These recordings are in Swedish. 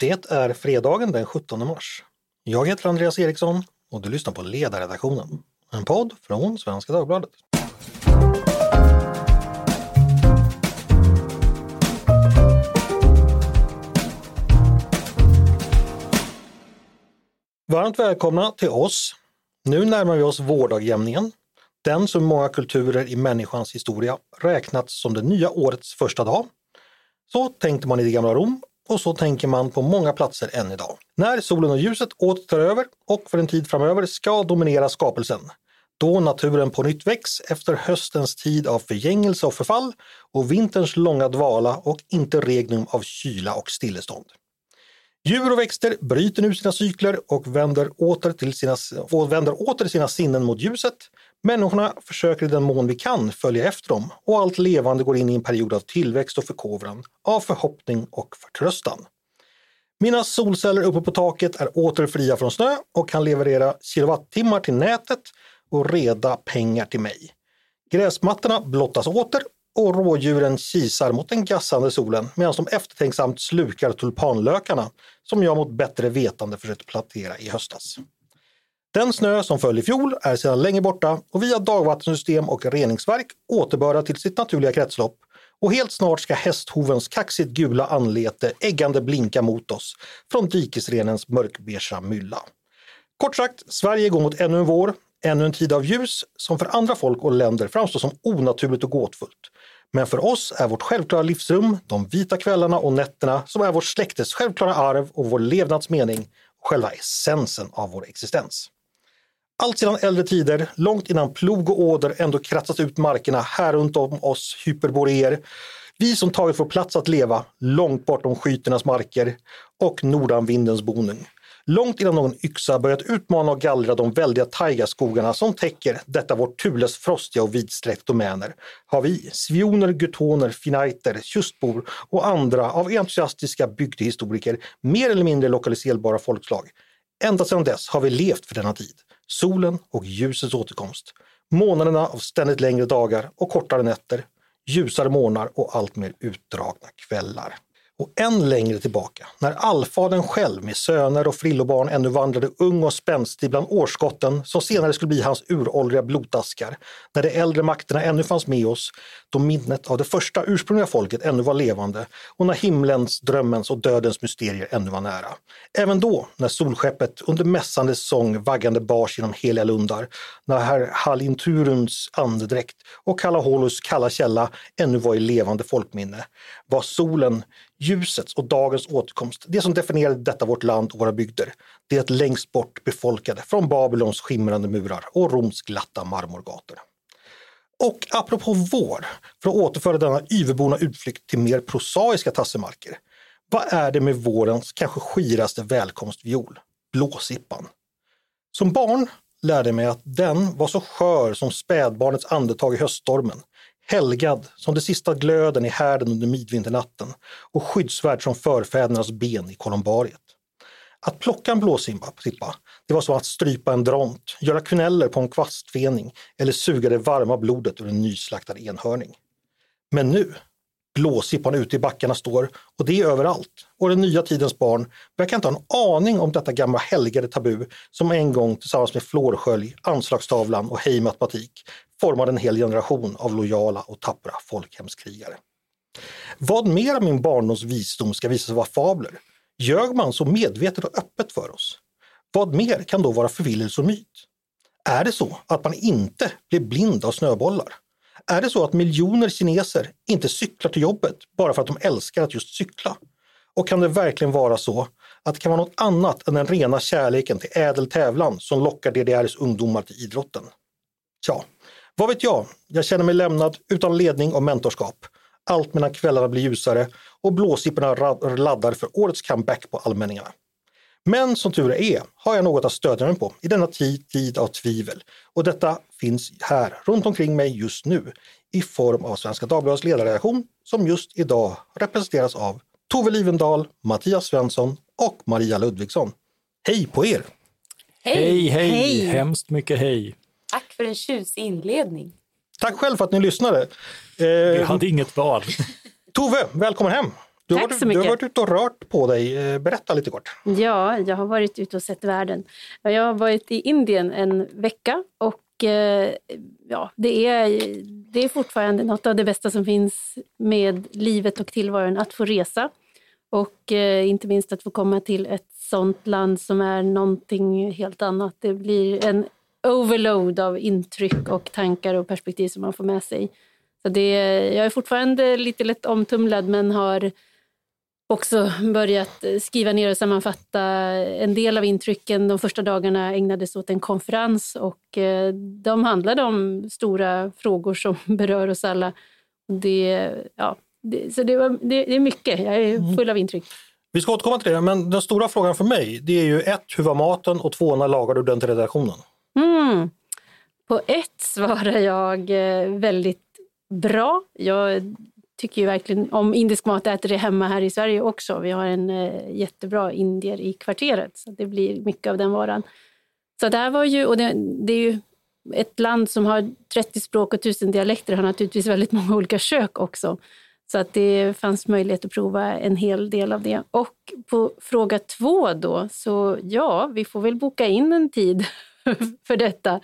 Det är fredagen den 17 mars. Jag heter Andreas Eriksson och du lyssnar på Ledarredaktionen, en podd från Svenska Dagbladet. Varmt välkomna till oss. Nu närmar vi oss vårdagjämningen, den som många kulturer i människans historia räknats som det nya årets första dag. Så tänkte man i det gamla Rom och så tänker man på många platser än idag. När solen och ljuset åter tar över och för en tid framöver ska dominera skapelsen. Då naturen på nytt väcks efter höstens tid av förgängelse och förfall och vinterns långa dvala och interregnum av kyla och stillestånd. Djur och växter bryter nu sina cykler och vänder åter, till sina, och vänder åter sina sinnen mot ljuset. Människorna försöker i den mån vi kan följa efter dem och allt levande går in i en period av tillväxt och förkovran, av förhoppning och förtröstan. Mina solceller uppe på taket är åter fria från snö och kan leverera kilowattimmar till nätet och reda pengar till mig. Gräsmattorna blottas åter och rådjuren kisar mot den gassande solen medan de eftertänksamt slukar tulpanlökarna som jag mot bättre vetande försökte plantera i höstas. Den snö som föll i fjol är sedan länge borta och via dagvattensystem och reningsverk återbördad till sitt naturliga kretslopp och helt snart ska hästhovens kaxigt gula anlete äggande blinka mot oss från dikesrenens mörkbeiga mylla. Kort sagt, Sverige går mot ännu en vår, ännu en tid av ljus som för andra folk och länder framstår som onaturligt och gåtfullt. Men för oss är vårt självklara livsrum de vita kvällarna och nätterna som är vårt släktes självklara arv och vår levnadsmening och själva essensen av vår existens. Allt sedan äldre tider, långt innan plog och åder ändå kratsat ut markerna här runt om oss hyperboreer, vi som tagit vår plats att leva långt bortom skyternas marker och nordanvindens boning. Långt innan någon yxa börjat utmana och gallra de väldiga taigaskogarna som täcker detta vårt Thules frostiga och vidsträckt domäner har vi, svioner, gutoner, finajter, kustbor och andra av entusiastiska bygdehistoriker mer eller mindre lokaliserbara folkslag. Ända sedan dess har vi levt för denna tid, solen och ljusets återkomst, månaderna av ständigt längre dagar och kortare nätter, ljusare morgnar och allt mer utdragna kvällar. Och än längre tillbaka, när allfadern själv med söner och frillobarn ännu vandrade ung och spänstig bland årskotten som senare skulle bli hans uråldriga blodaskar, när de äldre makterna ännu fanns med oss, då minnet av det första ursprungliga folket ännu var levande och när himlens, drömmens och dödens mysterier ännu var nära. Även då, när solskeppet under mässande sång vaggande bars genom heliga lundar, när herr Halinturuns andedräkt och Kalaholus kalla källa ännu var i levande folkminne, var solen ljusets och dagens återkomst, det som definierade detta vårt land och våra bygder, det längst bort befolkade från Babylons skimrande murar och Roms glatta marmorgator. Och apropå vår, för att återföra denna yverborna utflykt till mer prosaiska tassemarker. Vad är det med vårens kanske skiraste välkomstviol? Blåsippan. Som barn lärde jag mig att den var så skör som spädbarnets andetag i höststormen helgad som det sista glöden i härden under midvinternatten och skyddsvärd som förfädernas ben i kolumbariet. Att plocka en blåsippa, det var som att strypa en dront, göra kneller på en kvastfening eller suga det varma blodet ur en nyslaktad enhörning. Men nu, blåsippan ute i backarna står och det är överallt. Och den nya tidens barn verkar inte ha en aning om detta gamla helgade tabu som en gång tillsammans med flårskölj, anslagstavlan och hej matematik formade en hel generation av lojala och tappra folkhemskrigare. Vad mer av min barndoms visdom ska visa sig vara fabler? Ljög man så medvetet och öppet för oss? Vad mer kan då vara förvillelse och myt? Är det så att man inte blir blind av snöbollar? Är det så att miljoner kineser inte cyklar till jobbet bara för att de älskar att just cykla? Och kan det verkligen vara så att det kan vara något annat än den rena kärleken till ädel tävlan som lockar DDRs ungdomar till idrotten? Tja, vad vet jag? Jag känner mig lämnad utan ledning och mentorskap. Allt medan kvällarna blir ljusare och blåsipporna laddar för årets comeback på allmänningarna. Men som tur är har jag något att stödja mig på i denna tid, tid av tvivel. Och detta finns här runt omkring mig just nu i form av Svenska Dagbladets ledarredaktion som just idag representeras av Tove Livendal, Mattias Svensson och Maria Ludvigsson. Hej på er! Hej, hej, hej! Hemskt mycket hej! Tack för en tjusig inledning. Tack själv för att ni lyssnade. Eh, Vi hade inget val. Tove, välkommen hem! Du Tack så mycket. Du har varit ute och rört på dig. Eh, berätta lite kort. Ja, jag har varit ute och sett världen. Jag har varit i Indien en vecka och eh, ja, det, är, det är fortfarande något av det bästa som finns med livet och tillvaron, att få resa. Och eh, inte minst att få komma till ett sånt land som är någonting helt annat. Det blir en overload av intryck och tankar och perspektiv som man får med sig. Så det, jag är fortfarande lite lätt omtumlad men har också börjat skriva ner och sammanfatta en del av intrycken. De första dagarna ägnades åt en konferens och eh, de handlade om stora frågor som berör oss alla. Det, ja, det, så det, var, det, det är mycket, jag är mm. full av intryck. Vi ska återkomma till det, men den stora frågan för mig det är ju ett, hur var maten och två, när lagade du den till redaktionen? Mm. På ett svarar jag eh, väldigt bra. Jag tycker ju verkligen om indisk mat, äter det hemma här i Sverige också. Vi har en eh, jättebra indier i kvarteret, så det blir mycket av den varan. Så det här var ju, och det, det, är ju ett land som har 30 språk och tusen dialekter, har naturligtvis väldigt många olika kök också. Så att det fanns möjlighet att prova en hel del av det. Och på fråga två då, så ja, vi får väl boka in en tid för detta.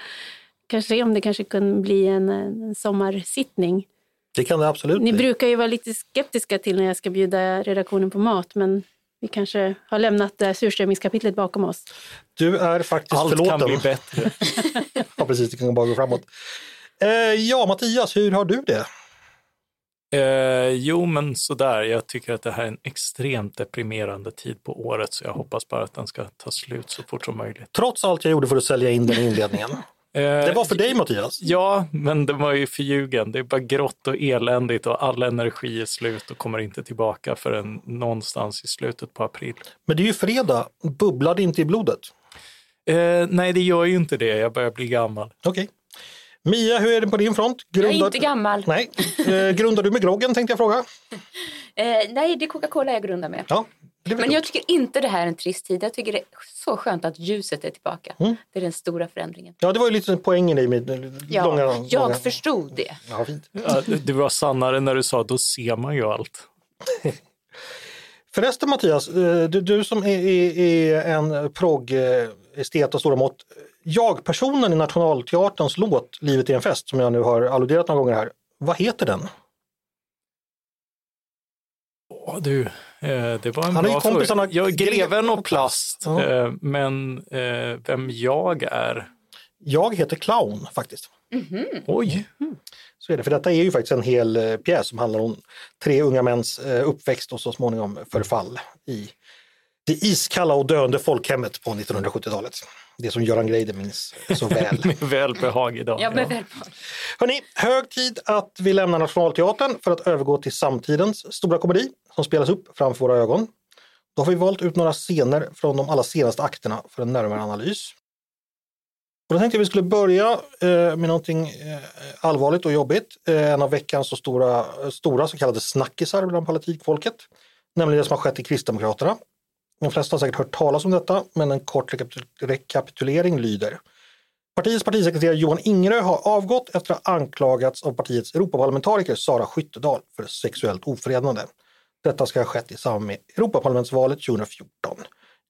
Kanske se om det kanske kan bli en, en sommarsittning. Det kan det absolut Ni bli. brukar ju vara lite skeptiska till när jag ska bjuda redaktionen på mat, men vi kanske har lämnat det surströmmingskapitlet bakom oss. Du är faktiskt Allt förlåten. Allt kan bli bättre. ja, precis. Det kan bara gå framåt. Eh, ja, Mattias, hur har du det? Eh, jo, men sådär. Jag tycker att det här är en extremt deprimerande tid på året, så jag hoppas bara att den ska ta slut så fort som möjligt. Trots allt jag gjorde för att sälja in den inledningen. Det var för dig Mattias. Ja, men det var ju förljugen. Det är bara grått och eländigt och all energi är slut och kommer inte tillbaka förrän någonstans i slutet på april. Men det är ju fredag. Bubblar det inte i blodet? Eh, nej, det gör ju inte det. Jag börjar bli gammal. Okej. Okay. Mia, hur är det på din front? Grundar... Jag är inte gammal. Nej. Eh, grundar du med groggen tänkte jag fråga? eh, nej, det är Coca-Cola jag grundar med. Ja, Men jag tycker inte det här är en trist tid. Jag tycker det är så skönt att ljuset är tillbaka. Mm. Det är den stora förändringen. Ja, det var ju lite poängen i min ja, långa... Jag långa... förstod det. Ja, fint. Det var sannare när du sa då ser man ju allt. Förresten Mattias, eh, du, du som är, är, är en progg-estet av stora mått. Jag-personen i Nationalteaterns låt Livet är en fest som jag nu har alluderat några gånger här. Vad heter den? Åh, du, eh, det var en Han bra fråga. Jag är greven och plast, ja. Eh, men vem jag är? Jag heter Clown faktiskt. Mm -hmm. Oj! Så är det, för detta är ju faktiskt en hel eh, pjäs som handlar om tre unga mäns eh, uppväxt och så småningom förfall i det iskalla och döende folkhemmet på 1970-talet. Det som Göran Greider minns så väl. med välbehag idag. Ja, med välbehag. Hörrni, hög tid att vi lämnar Nationalteatern för att övergå till samtidens stora komedi som spelas upp framför våra ögon. Då har vi valt ut några scener från de allra senaste akterna för en närmare analys. Och då tänkte jag vi skulle börja eh, med någonting eh, allvarligt och jobbigt. Eh, en av veckans så stora, stora så kallade snackisar bland politikfolket. Nämligen det som har skett i Kristdemokraterna. De flesta har säkert hört talas om detta, men en kort rekapitulering lyder. Partiets partisekreterare Johan Ingerö har avgått efter att ha anklagats av partiets Europaparlamentariker Sara Skyttedal för sexuellt ofredande. Detta ska ha skett i samband med Europaparlamentsvalet 2014.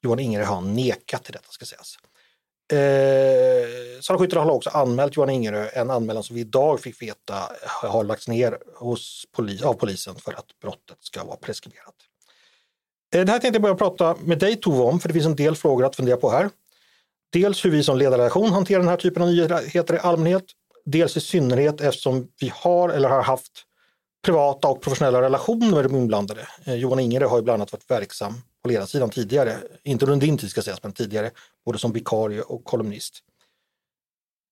Johan Ingerö har nekat till detta ska sägas. Eh, Sara Skyttedal har också anmält Johan Ingerö, en anmälan som vi idag fick veta har lagts ner hos polis, av polisen för att brottet ska vara preskriberat. Eh, det här tänkte jag börja prata med dig Tove om, för det finns en del frågor att fundera på här. Dels hur vi som ledarredaktion hanterar den här typen av nyheter i allmänhet. Dels i synnerhet eftersom vi har eller har haft privata och professionella relationer med de inblandade. Eh, Johan Ingerö har ju bland annat varit verksam på ledarsidan tidigare, inte under din tid ska sägas, men tidigare, både som vikarie och kolumnist.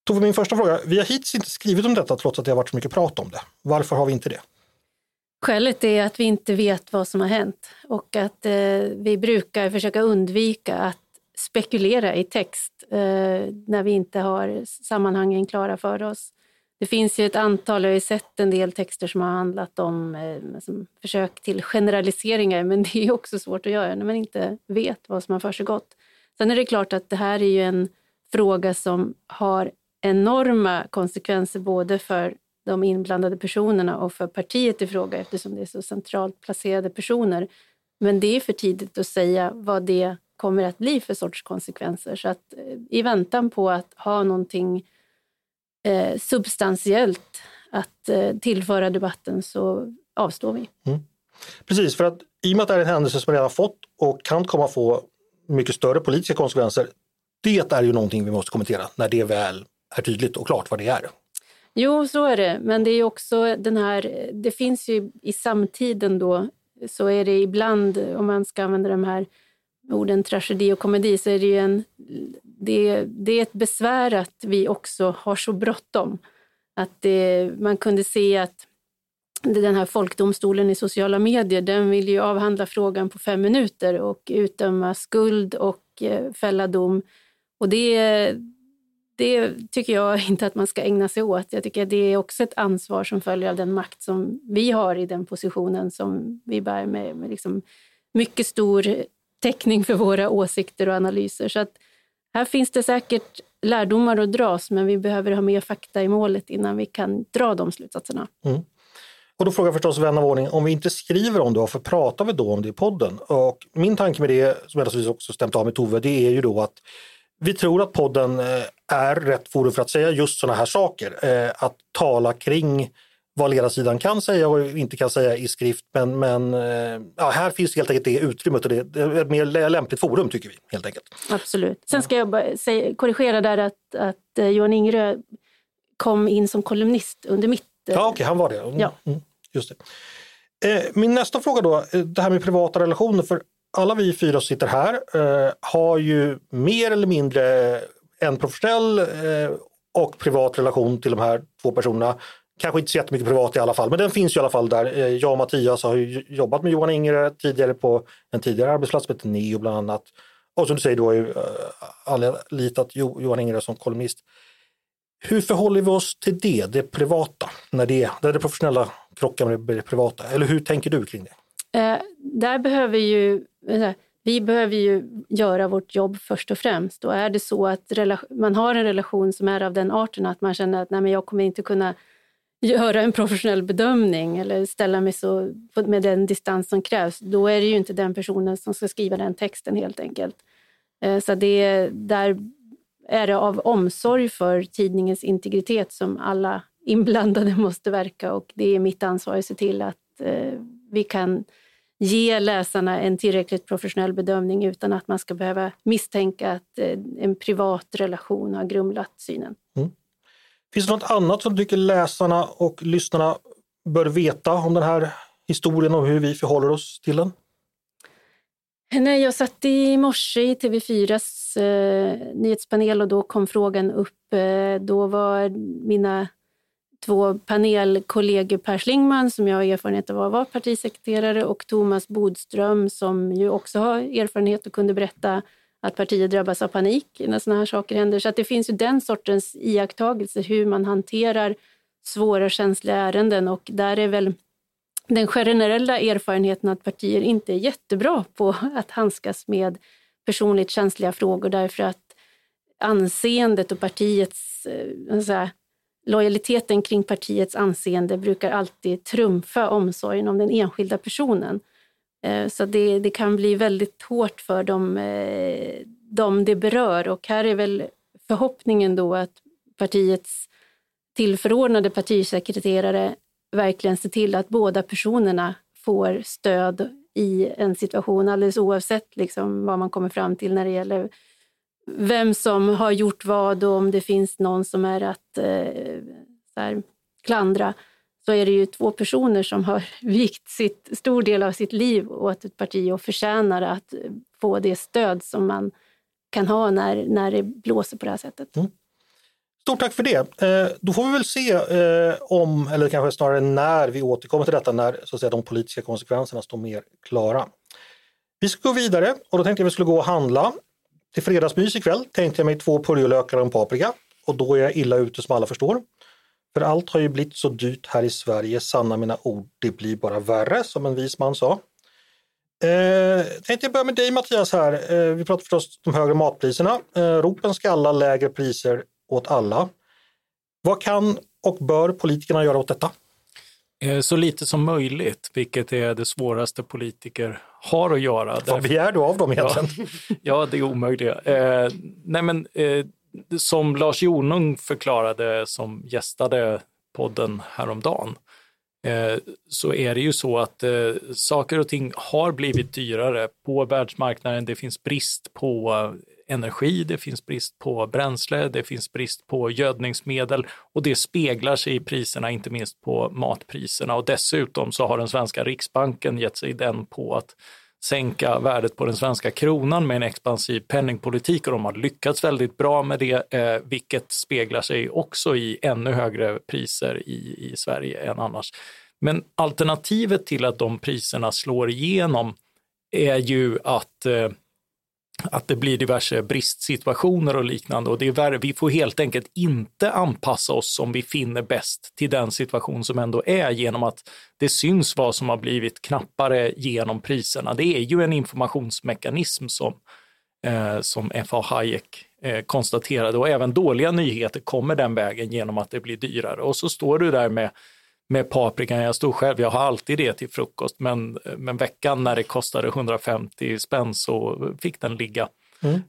Tove, min första fråga. Vi har hittills inte skrivit om detta trots att det har varit så mycket prat om det. Varför har vi inte det? Skälet är att vi inte vet vad som har hänt och att eh, vi brukar försöka undvika att spekulera i text eh, när vi inte har sammanhangen klara för oss. Det finns ju ett antal, jag har ju sett en del texter som har handlat om eh, som försök till generaliseringar, men det är också svårt att göra när man inte vet vad som har försiggått. Sen är det klart att det här är ju en fråga som har enorma konsekvenser både för de inblandade personerna och för partiet i fråga eftersom det är så centralt placerade personer. Men det är för tidigt att säga vad det kommer att bli för sorts konsekvenser. Så att eh, i väntan på att ha någonting eh, substantiellt att eh, tillföra debatten så avstår vi. Mm. Precis, för att i och med att det är en händelse som redan fått och kan komma att få mycket större politiska konsekvenser. Det är ju någonting vi måste kommentera när det väl är tydligt och klart vad det är. Jo, så är det. Men det är också den här, det finns ju i samtiden då, så är det ibland, om man ska använda de här orden tragedi och komedi, så är det ju en, det, det är ett besvär att vi också har så bråttom. Att det, man kunde se att den här folkdomstolen i sociala medier, den vill ju avhandla frågan på fem minuter och utdöma skuld och eh, fälla dom. Och det, det tycker jag inte att man ska ägna sig åt. Jag tycker att det är också ett ansvar som följer av den makt som vi har i den positionen som vi bär med, med liksom mycket stor täckning för våra åsikter och analyser. Så att här finns det säkert lärdomar att dras, men vi behöver ha mer fakta i målet innan vi kan dra de slutsatserna. Mm. Och då frågar förstås vän av ordning, om vi inte skriver om det, varför pratar vi då om det i podden? Och min tanke med det, som jag också stämt av med Tove, det är ju då att vi tror att podden eh, är rätt forum för att säga just sådana här saker. Eh, att tala kring vad ledarsidan kan säga och inte kan säga i skrift. Men, men eh, ja, här finns helt enkelt det utrymmet och det är ett mer lämpligt forum tycker vi. helt enkelt. Absolut. Sen ska jag bara säga, korrigera där att, att Johan Ingerö kom in som kolumnist under mitt... Ja, okej, okay, han var det. Mm, ja. Mm, just det. Min nästa fråga då, det här med privata relationer. För alla vi fyra som sitter här eh, har ju mer eller mindre en professionell eh, och privat relation till de här två personerna. Kanske inte så jättemycket privat i alla fall, men den finns ju i alla fall där. Eh, jag och Mattias har jobbat med Johan Ingre tidigare på en tidigare arbetsplats som heter Neo bland annat. Och som du säger, då har ju eh, anlitat Johan Ingre som kolumnist. Hur förhåller vi oss till det, det privata, när det, när det professionella krockar med det privata? Eller hur tänker du kring det? Eh, där behöver ju, eh, vi behöver ju göra vårt jobb först och främst. Och är det så att man har en relation som är av den arten att man känner att nej, men jag kommer inte kunna göra en professionell bedömning eller ställa mig så med den distans som krävs, då är det ju inte den personen som ska skriva den texten helt enkelt. Eh, så det, där är det av omsorg för tidningens integritet som alla inblandade måste verka och det är mitt ansvar att se till att eh, vi kan ge läsarna en tillräckligt professionell bedömning utan att man ska behöva misstänka att eh, en privat relation har grumlat synen. Mm. Finns det något annat som du tycker läsarna och lyssnarna bör veta om den här historien och hur vi förhåller oss till den? Nej, jag satt i morse i TV4s eh, nyhetspanel och då kom frågan upp. Eh, då var mina två panelkollegor Per Schlingman som jag har erfarenhet av att vara partisekreterare och Thomas Bodström som ju också har erfarenhet och kunde berätta att partier drabbas av panik när sådana här saker händer. Så att det finns ju den sortens iakttagelse hur man hanterar svåra känsliga ärenden och där är väl den generella erfarenheten att partier inte är jättebra på att handskas med personligt känsliga frågor därför att anseendet och partiets eh, lojaliteten kring partiets anseende brukar alltid trumfa omsorgen om den enskilda personen. Eh, så det, det kan bli väldigt hårt för dem, eh, dem det berör och här är väl förhoppningen då att partiets tillförordnade partisekreterare verkligen ser till att båda personerna får stöd i en situation alldeles oavsett liksom vad man kommer fram till när det gäller vem som har gjort vad och om det finns någon som är att eh, så här, klandra så är det ju två personer som har vikt sitt, stor del av sitt liv åt ett parti och förtjänar att få det stöd som man kan ha när, när det blåser på det här sättet. Mm. Stort tack för det. Eh, då får vi väl se eh, om, eller kanske snarare när vi återkommer till detta, när så att säga, de politiska konsekvenserna står mer klara. Vi ska gå vidare och då tänkte jag att vi skulle gå och handla. Till fredagsmys ikväll tänkte jag mig två purjolökar och en paprika och då är jag illa ute som alla förstår. För allt har ju blivit så dyrt här i Sverige, sanna mina ord, det blir bara värre, som en vis man sa. Eh, tänkte jag börja med dig Mattias här. Eh, vi pratar förstås om högre matpriserna. Eh, ropen ska alla lägre priser åt alla. Vad kan och bör politikerna göra åt detta? Eh, så lite som möjligt, vilket är det svåraste politiker har att göra. Vad begär du av dem egentligen? Ja, ja det är omöjliga. Eh, nej men, eh, som Lars Jonung förklarade som gästade podden häromdagen, eh, så är det ju så att eh, saker och ting har blivit dyrare på världsmarknaden. Det finns brist på energi, det finns brist på bränsle, det finns brist på gödningsmedel och det speglar sig i priserna, inte minst på matpriserna. Och dessutom så har den svenska riksbanken gett sig den på att sänka värdet på den svenska kronan med en expansiv penningpolitik och de har lyckats väldigt bra med det, eh, vilket speglar sig också i ännu högre priser i, i Sverige än annars. Men alternativet till att de priserna slår igenom är ju att eh, att det blir diverse bristsituationer och liknande och det är värre. Vi får helt enkelt inte anpassa oss som vi finner bäst till den situation som ändå är genom att det syns vad som har blivit knappare genom priserna. Det är ju en informationsmekanism som, eh, som F.A. Hayek eh, konstaterade och även dåliga nyheter kommer den vägen genom att det blir dyrare och så står du där med med paprikan. Jag stod själv, jag har alltid det till frukost, men, men veckan när det kostade 150 spänn så fick den ligga. Mm.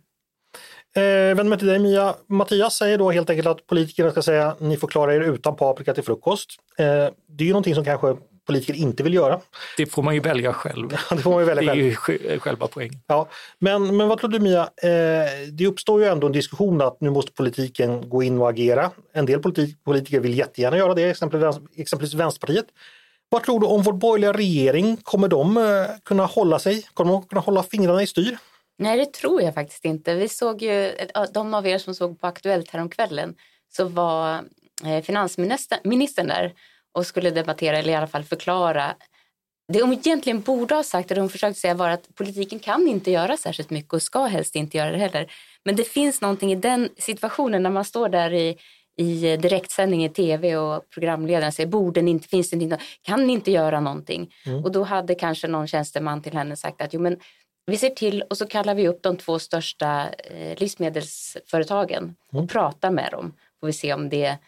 Eh, vänder mig till dig Mia. Mattias säger då helt enkelt att politikerna ska säga att ni får klara er utan paprika till frukost. Eh, det är ju någonting som kanske politiker inte vill göra. Det får man ju välja själv. det får man ju välja det är själv. ju själva poängen. Ja. Men, men vad tror du Mia, eh, det uppstår ju ändå en diskussion att nu måste politiken gå in och agera. En del politik, politiker vill jättegärna göra det, exempelvis, exempelvis Vänsterpartiet. Vad tror du om vår borgerliga regering? Kommer de eh, kunna hålla sig? Kommer de kunna hålla fingrarna i styr? Nej, det tror jag faktiskt inte. Vi såg ju, de av er som såg på Aktuellt häromkvällen så var eh, finansministern där och skulle debattera eller i alla fall förklara det hon egentligen borde ha sagt, eller hon försökte säga, var att politiken kan inte göra särskilt mycket och ska helst inte göra det heller. Men det finns någonting i den situationen när man står där i, i direktsändning i tv och programledaren säger borde ni inte, finns det inte, kan ni inte göra någonting? Mm. Och då hade kanske någon tjänsteman till henne sagt att jo men vi ser till och så kallar vi upp de två största eh, livsmedelsföretagen och mm. pratar med dem. Får vi se om det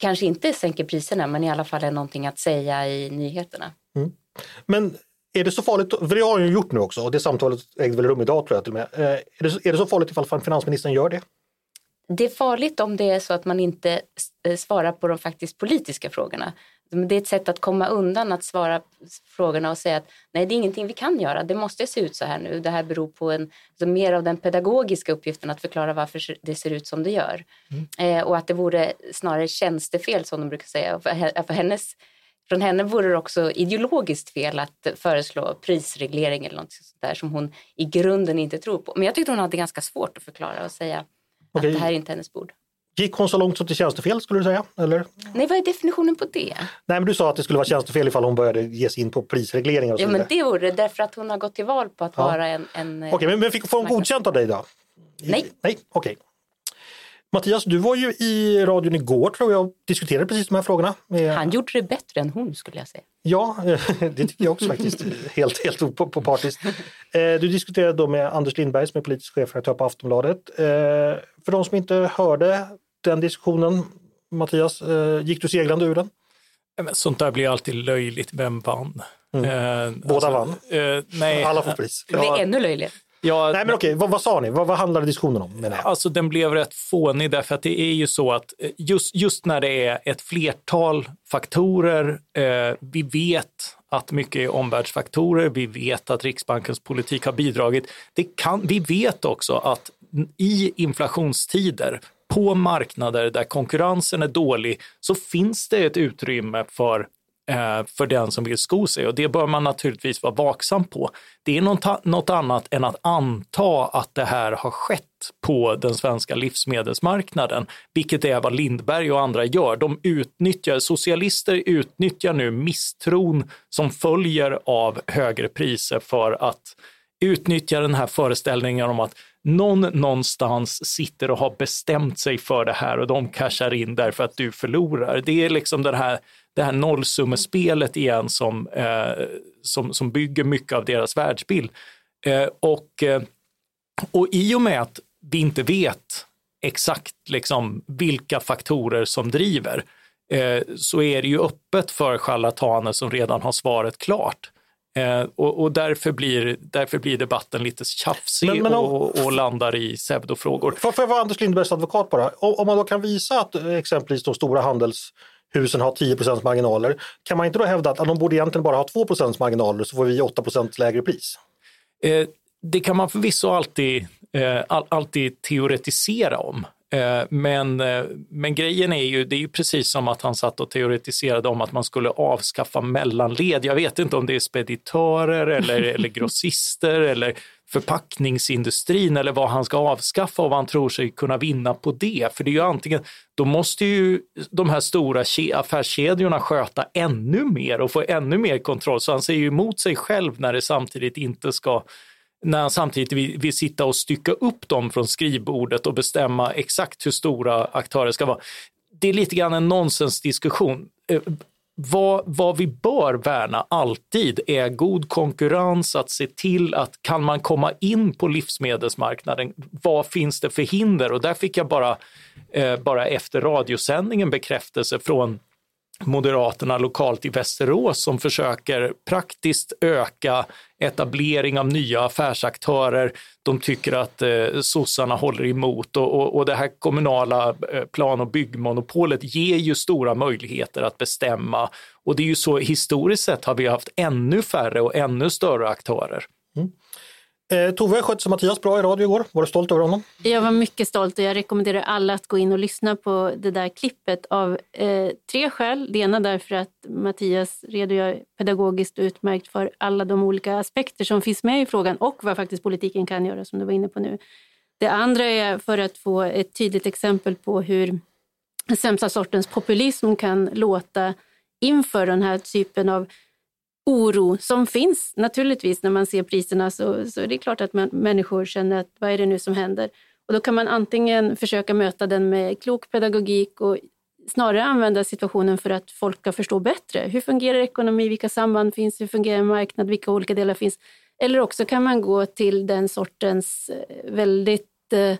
kanske inte sänker priserna men i alla fall är någonting att säga i nyheterna. Mm. Men är det så farligt, för det har han ju gjort nu också och det samtalet ägde väl rum idag tror jag till och med. Eh, är det, är det så farligt ifall finansministern gör det? Det är farligt om det är så att man inte eh, svarar på de faktiskt politiska frågorna. Det är ett sätt att komma undan att svara frågorna och säga att nej, det är ingenting vi kan göra. Det måste se ut så här nu. Det här beror på en, alltså mer av den pedagogiska uppgiften att förklara varför det ser ut som det gör. Mm. Eh, och att det vore snarare tjänstefel som de brukar säga. För, för hennes, från henne vore det också ideologiskt fel att föreslå prisreglering eller något sånt där som hon i grunden inte tror på. Men jag tyckte hon hade ganska svårt att förklara och säga okay. att det här är inte hennes bord. Gick hon så långt som till tjänstefel skulle du säga? Eller? Nej, vad är definitionen på det? Nej, men du sa att det skulle vara tjänstefel ifall hon började ge sig in på prisregleringar. Och ja, men det vore det därför att hon har gått till val på att ja. vara en... en Okej, okay, men, men fick, får hon godkänt av dig då? Nej. Nej, okej. Okay. Mattias, du var ju i radion igår tror jag och diskuterade precis de här frågorna. Han gjorde det bättre än hon skulle jag säga. Ja, det tycker jag också faktiskt. helt helt opartiskt. Eh, du diskuterade då med Anders Lindberg som är politisk chefredaktör på Aftonbladet. Eh, för de som inte hörde den diskussionen, Mattias, eh, gick du seglande ur den? Sånt där blir alltid löjligt. Vem vann? Mm. Båda alltså, vann? nej. Alla får pris. Det blir ännu löjligare. Ja, Nej men okej, vad, vad sa ni? Vad, vad handlade diskussionen om? Menar jag? Alltså den blev rätt fånig därför att det är ju så att eh, just, just när det är ett flertal faktorer, eh, vi vet att mycket är omvärldsfaktorer, vi vet att Riksbankens politik har bidragit. Det kan, vi vet också att i inflationstider på marknader där konkurrensen är dålig så finns det ett utrymme för Eh, för den som vill sko sig och det bör man naturligtvis vara vaksam på. Det är något, annat än att anta att det här har skett på den svenska livsmedelsmarknaden, vilket är vad Lindberg och andra gör. De utnyttjar, socialister utnyttjar nu misstron som följer av högre priser för att utnyttja den här föreställningen om att någon någonstans sitter och har bestämt sig för det här och de cashar in därför att du förlorar. Det är liksom den här det här nollsummespelet igen som, eh, som, som bygger mycket av deras världsbild. Eh, och, eh, och i och med att vi inte vet exakt liksom vilka faktorer som driver eh, så är det ju öppet för charlataner som redan har svaret klart. Eh, och, och därför, blir, därför blir debatten lite tjafsig men, men om, och, och, landar i pseudofrågor. Får jag vara Anders Lindbergs advokat bara? Om, om man då kan visa att eh, exempelvis de stora handelshusen har 10% marginaler, kan man inte då hävda att de borde egentligen bara ha 2% marginaler så får vi 8% lägre pris? Eh, det kan man förvisso alltid, eh, all, alltid teoretisera om. Eh, men, eh, men grejen är ju, det är ju precis som att han satt och teoretiserade om att man skulle avskaffa mellanled. Jag vet inte om det är speditörer eller, eller grossister eller förpackningsindustrin eller vad han ska avskaffa och vad han tror sig kunna vinna på det. För det är ju antingen, då måste ju de här stora affärskedjorna sköta ännu mer och få ännu mer kontroll. Så han säger ju emot sig själv när det samtidigt inte ska när han samtidigt vill, vill sitta och stycka upp dem från skrivbordet och bestämma exakt hur stora aktörer ska vara. Det är lite grann en nonsensdiskussion. Eh, vad, vad, vi bör värna alltid är god konkurrens, att se till att kan man komma in på livsmedelsmarknaden, vad finns det för hinder? Och där fick jag bara, eh, bara efter radiosändningen bekräftelse från Moderaterna lokalt i Västerås som försöker praktiskt öka etablering av nya affärsaktörer. De tycker att eh, sossarna håller emot och, och, och det här kommunala eh, plan och byggmonopolet ger ju stora möjligheter att bestämma. Och det är ju så historiskt sett har vi haft ännu färre och ännu större aktörer. Mm. Eh, Tove skötte Mattias bra i radio igår. Var du stolt över honom? Jag var mycket stolt och jag rekommenderar alla att gå in och lyssna på det där klippet av eh, tre skäl. Det ena därför att Mattias redogör pedagogiskt och utmärkt för alla de olika aspekter som finns med i frågan och vad faktiskt politiken kan göra som du var inne på nu. Det andra är för att få ett tydligt exempel på hur sämsta sortens populism kan låta inför den här typen av oro som finns naturligtvis när man ser priserna så, så är det klart att man, människor känner att vad är det nu som händer? Och då kan man antingen försöka möta den med klok pedagogik och snarare använda situationen för att folk ska förstå bättre. Hur fungerar ekonomi? Vilka samband finns? Hur fungerar en marknad? Vilka olika delar finns? Eller också kan man gå till den sortens eh, väldigt eh,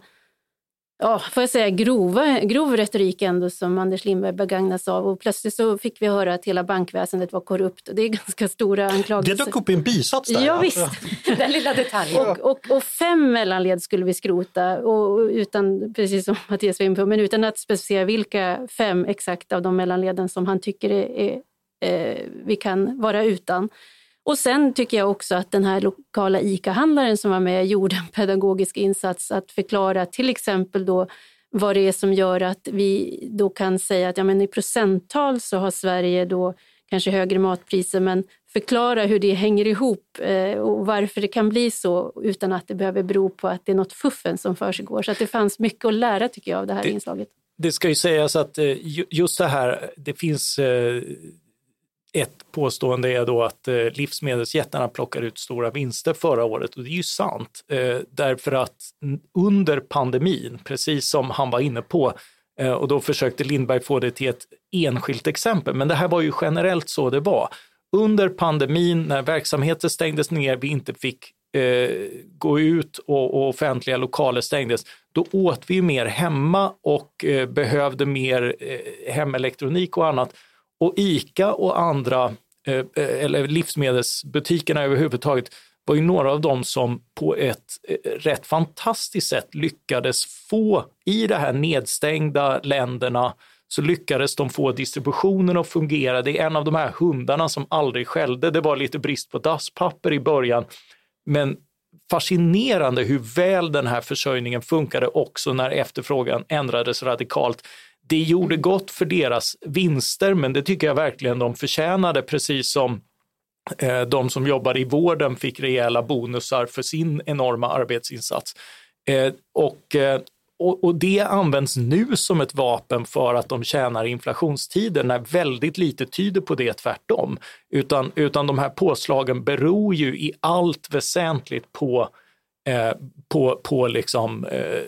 ja, får jag säga, grova, grov retorik ändå som Anders Lindberg begagnas av. Och plötsligt så fick vi höra att hela bankväsendet var korrupt. Och det är ganska stora anklagelser. Det dök upp i en bisats där. Ja, visst. Den lilla detaljen. Och, och, och, fem mellanled skulle vi skrota, och utan, precis som Mattias var inne på, men utan att specificera vilka fem exakt av de mellanleden som han tycker är, är eh, vi kan vara utan. Och sen tycker jag också att den här lokala ICA-handlaren som var med gjorde en pedagogisk insats att förklara till exempel då vad det är som gör att vi då kan säga att ja, men i procenttal så har Sverige då kanske högre matpriser, men förklara hur det hänger ihop eh, och varför det kan bli så utan att det behöver bero på att det är något fuffen som försiggår. Så att det fanns mycket att lära tycker jag av det här det, inslaget. Det ska ju sägas att eh, just det här, det finns eh, ett påstående är då att eh, livsmedelsjättarna plockar ut stora vinster förra året och det är ju sant eh, därför att under pandemin, precis som han var inne på, eh, och då försökte Lindberg få det till ett enskilt exempel, men det här var ju generellt så det var. Under pandemin när verksamheter stängdes ner, vi inte fick eh, gå ut och, och, offentliga lokaler stängdes, då åt vi mer hemma och eh, behövde mer eh, hemelektronik och annat och ICA och andra, eh, eh, eller livsmedelsbutikerna överhuvudtaget, var ju några av dem som på ett eh, rätt fantastiskt sätt lyckades få i de här nedstängda länderna så lyckades de få distributionen att fungera. Det är en av de här hundarna som aldrig skällde. Det var lite brist på dasspapper i början, men fascinerande hur väl den här försörjningen funkade också när efterfrågan ändrades radikalt det gjorde gott för deras vinster, men det tycker jag verkligen de förtjänade, precis som eh, de som jobbar i vården fick rejäla bonusar för sin enorma arbetsinsats. Eh, och, eh, och, och, det används nu som ett vapen för att de tjänar inflationstider när väldigt lite tyder på det tvärtom. Utan, utan de här påslagen beror ju i allt väsentligt på, eh, på, på liksom, eh,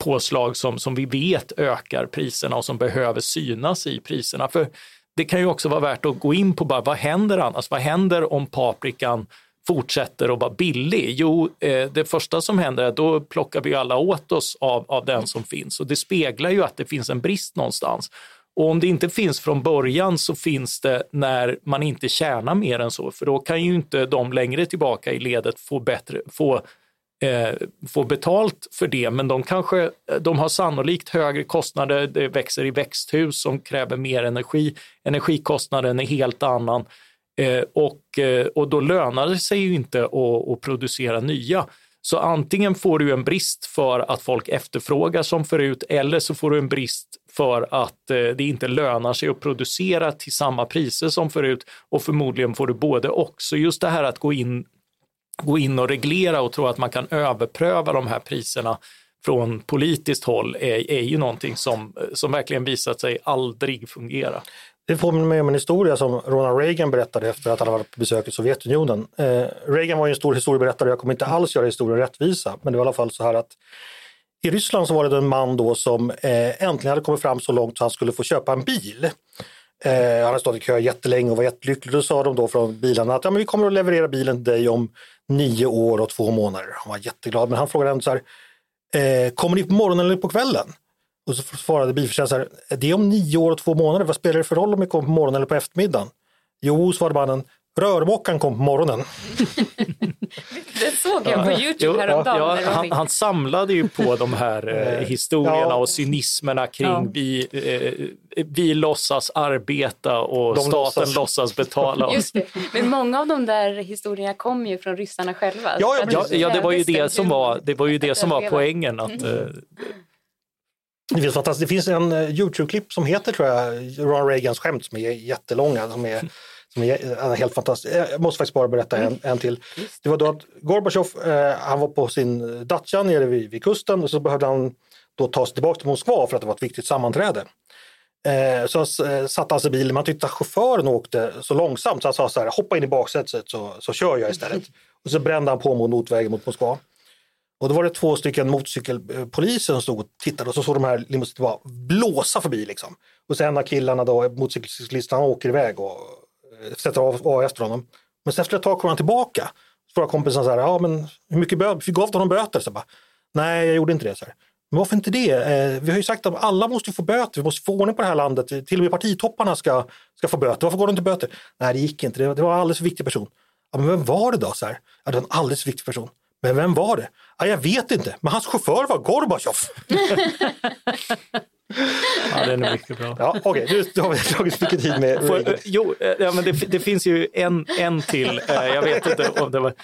påslag som, som vi vet ökar priserna och som behöver synas i priserna. För det kan ju också vara värt att gå in på bara, vad händer annars? Vad händer om paprikan fortsätter att vara billig? Jo, eh, det första som händer är att då plockar vi alla åt oss av, av den som finns och det speglar ju att det finns en brist någonstans. Och om det inte finns från början så finns det när man inte tjänar mer än så, för då kan ju inte de längre tillbaka i ledet få, bättre, få, eh, få betalt för det, men de kanske de har sannolikt högre kostnader, det växer i växthus som kräver mer energi, energikostnaden är helt annan eh, och, eh, och då lönar det sig ju inte att, att producera nya. Så antingen får du en brist för att folk efterfrågar som förut eller så får du en brist för att eh, det inte lönar sig att producera till samma priser som förut och förmodligen får du både och. Så just det här att gå in, gå in och reglera och tro att man kan överpröva de här priserna från politiskt håll är, är ju någonting som, som verkligen visat sig aldrig fungera. Det påminner mig om en historia som Ronald Reagan berättade efter att han varit på besök i Sovjetunionen. Eh, Reagan var ju en stor historieberättare, jag kommer inte alls göra historien rättvisa, men det var i alla fall så här att i Ryssland så var det en man då som eh, äntligen hade kommit fram så långt så han skulle få köpa en bil. Eh, han hade stått i kö jättelänge och var jättelycklig. Då sa de då från bilarna att ja, men vi kommer att leverera bilen till dig om nio år och två månader. Han var jätteglad, men han frågade ändå så här, eh, kommer ni på morgonen eller på kvällen? Och så svarade bilförsäljaren, det är om nio år och två månader, vad spelar det för roll om ni kommer på morgonen eller på eftermiddagen? Jo, svarade mannen, rörmokaren kom på morgonen. det såg jag på Youtube häromdagen. Ja, ja, han, han, samlade ju på de här eh, historierna ja. och cynismerna kring ja. vi, eh, vi låtsas arbeta och de staten låtsas. låtsas betala oss. Just det. Men många av de där historierna kom ju från ryssarna själva. Ja, ja, ja, det var ju det som var, det var, ju det som var poängen. Att, eh, det finns, fantastiskt. det finns en uh, Youtube-klipp som heter tror jag, Ronald Reagans skämt som är jättelånga. Som är, som är helt fantastisk. Jag måste faktiskt bara berätta en, en till. Det var då att Gorbatjov, eh, han var på sin Dacia nere vid, vid, kusten och så behövde han då ta sig tillbaka till Moskva för att det var ett viktigt sammanträde. Eh, så eh, satte han sig i bilen, man tyckte att chauffören åkte så långsamt så han sa så här, hoppa in i baksätet så, så kör jag istället. Och så brände han på mot motvägen mot Moskva. Och då var det två stycken motorcykelpoliser som stod och tittade och så såg de här limousinerna bara blåsa förbi. Liksom. Och sen en av killarna, då, motorcyklisten, åker iväg och eh, sätter av, av efter honom. Men sen efter ett tag kommer han tillbaka. Så frågar kompisen så här, ja men hur mycket böter, vi gav honom böter? Så bara, Nej, jag gjorde inte det. Så här. Men varför inte det? Eh, vi har ju sagt att alla måste få böter, vi måste få ordning på det här landet. Till och med partitopparna ska, ska få böter. Varför går de inte böter? Nej, det gick inte. Det, det var en alldeles för viktig person. Ja, men vem var det då? Så här? Ja, det var en alldeles för viktig person. Men vem var det? Ja, jag vet inte, men hans chaufför var Gorbatjov. ja, den är mycket bra. Ja, Okej, okay. nu har vi tagit mycket tid med För, Jo, eh, ja, men det, det, finns ju en, en till, eh, jag vet inte om det var,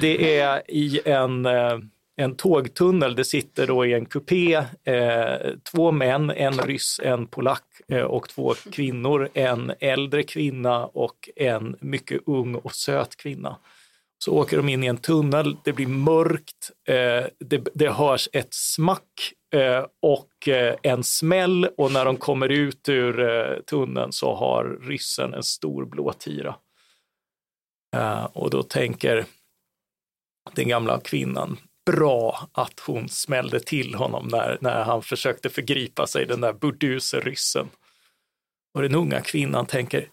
det är i en eh, en tågtunnel. Det sitter då i en kupé eh, två män, en ryss, en polack eh, och två kvinnor. En äldre kvinna och en mycket ung och söt kvinna. Så åker de in i en tunnel, det blir mörkt, eh, det, det hörs ett smack eh, och eh, en smäll och när de kommer ut ur eh, tunneln så har ryssen en stor blå tira. Eh, och då tänker den gamla kvinnan, bra att hon smällde till honom när, när han försökte förgripa sig, den där burduse ryssen. Och den unga kvinnan tänker,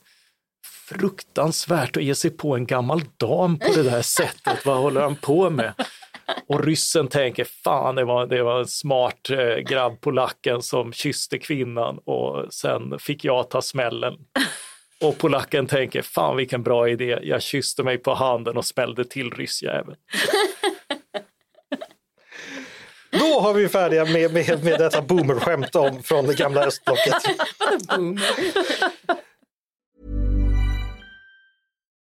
fruktansvärt att ge sig på en gammal dam på det där sättet. Vad håller han på med? Och ryssen tänker, fan det var, det var en smart eh, grabb polacken som kysste kvinnan och sen fick jag ta smällen. Och polacken tänker, fan vilken bra idé, jag kysste mig på handen och smällde till ryssjäveln. Då har vi färdiga med, med, med detta boomerskämt om från det gamla östblocket.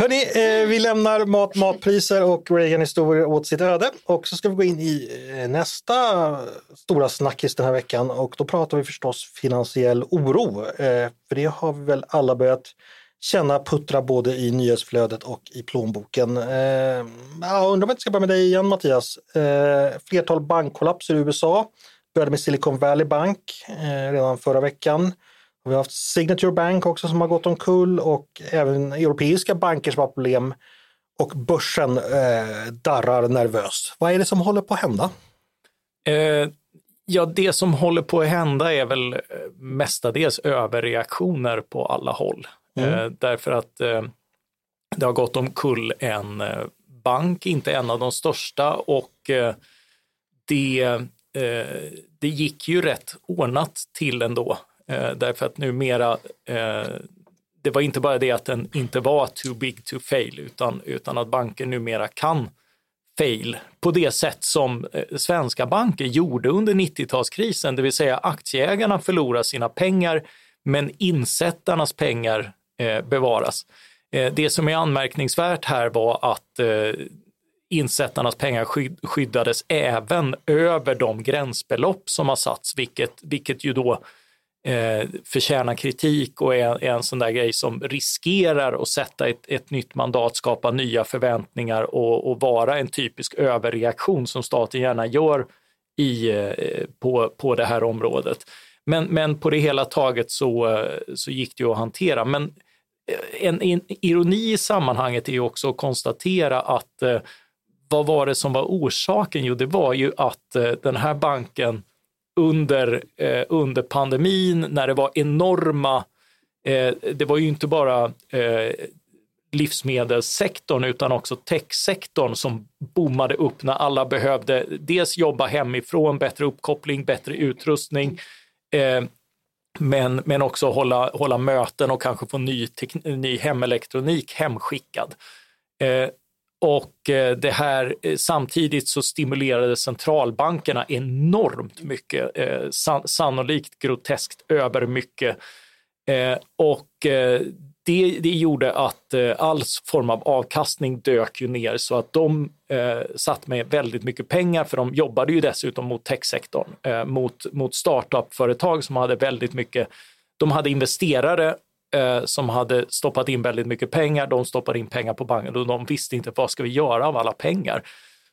Hörni, eh, vi lämnar mat, matpriser och Reagan-historier åt sitt öde och så ska vi gå in i eh, nästa stora snackis den här veckan och då pratar vi förstås finansiell oro. Eh, för det har vi väl alla börjat känna puttra både i nyhetsflödet och i plånboken. Eh, jag undrar om jag ska börja med dig igen Mattias. Eh, flertal bankkollapser i USA. började med Silicon Valley Bank eh, redan förra veckan. Och vi har haft Signature Bank också som har gått omkull och även europeiska banker som har problem. Och börsen eh, darrar nervöst. Vad är det som håller på att hända? Eh, ja, det som håller på att hända är väl eh, mestadels överreaktioner på alla håll. Mm. Eh, därför att eh, det har gått omkull en eh, bank, inte en av de största och det, det gick ju rätt ordnat till ändå. Eh, därför att numera, eh, det var inte bara det att den inte var too big to fail utan, utan att banker numera kan fail på det sätt som eh, svenska banker gjorde under 90-talskrisen, det vill säga aktieägarna förlorar sina pengar men insättarnas pengar bevaras. Eh, det som är anmärkningsvärt här var att eh, insättarnas pengar skyddades även över de gränsbelopp som har satts, vilket, vilket ju då eh, förtjänar kritik och är, är, en sån där grej som riskerar att sätta ett, ett nytt mandat, skapa nya förväntningar och, och, vara en typisk överreaktion som staten gärna gör i, eh, på, på det här området. Men, men på det hela taget så, eh, så gick det ju att hantera. Men eh, en, en, ironi i sammanhanget är ju också att konstatera att eh, vad var det som var orsaken? Jo, det var ju att eh, den här banken under, eh, under pandemin när det var enorma, eh, det var ju inte bara eh, livsmedelssektorn utan också techsektorn som bommade upp när alla behövde dels jobba hemifrån, bättre uppkoppling, bättre utrustning, eh, men, men också hålla, hålla möten och kanske få ny, ny hemelektronik hemskickad. Eh, och eh, det här, eh, samtidigt så stimulerade centralbankerna enormt mycket, eh, sannolikt groteskt över mycket. Och det, det gjorde att all form av avkastning dök ju ner så att de satt med väldigt mycket pengar för de jobbade ju dessutom mot techsektorn, mot, mot startup-företag som hade väldigt mycket, de hade investerare eh, som hade stoppat in väldigt mycket pengar, de stoppade in pengar på banken och de visste inte vad ska vi göra av alla pengar.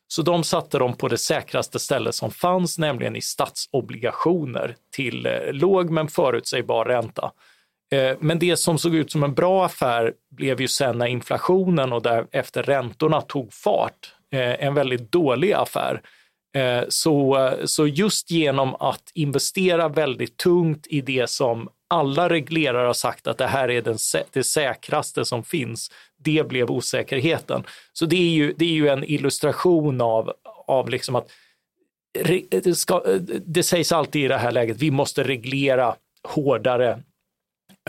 Så de satte dem på det säkraste stället som fanns, nämligen i statsobligationer till eh, låg men förutsägbar ränta. Eh, men det som såg ut som en bra affär blev ju sen när inflationen och därefter räntorna tog fart eh, en väldigt dålig affär. Eh, så, så just genom att investera väldigt tungt i det som alla reglerare har sagt att det här är den, det säkraste som finns, det blev osäkerheten. Så det är ju, det är ju en illustration av, av liksom att det, ska, det sägs alltid i det här läget, vi måste reglera hårdare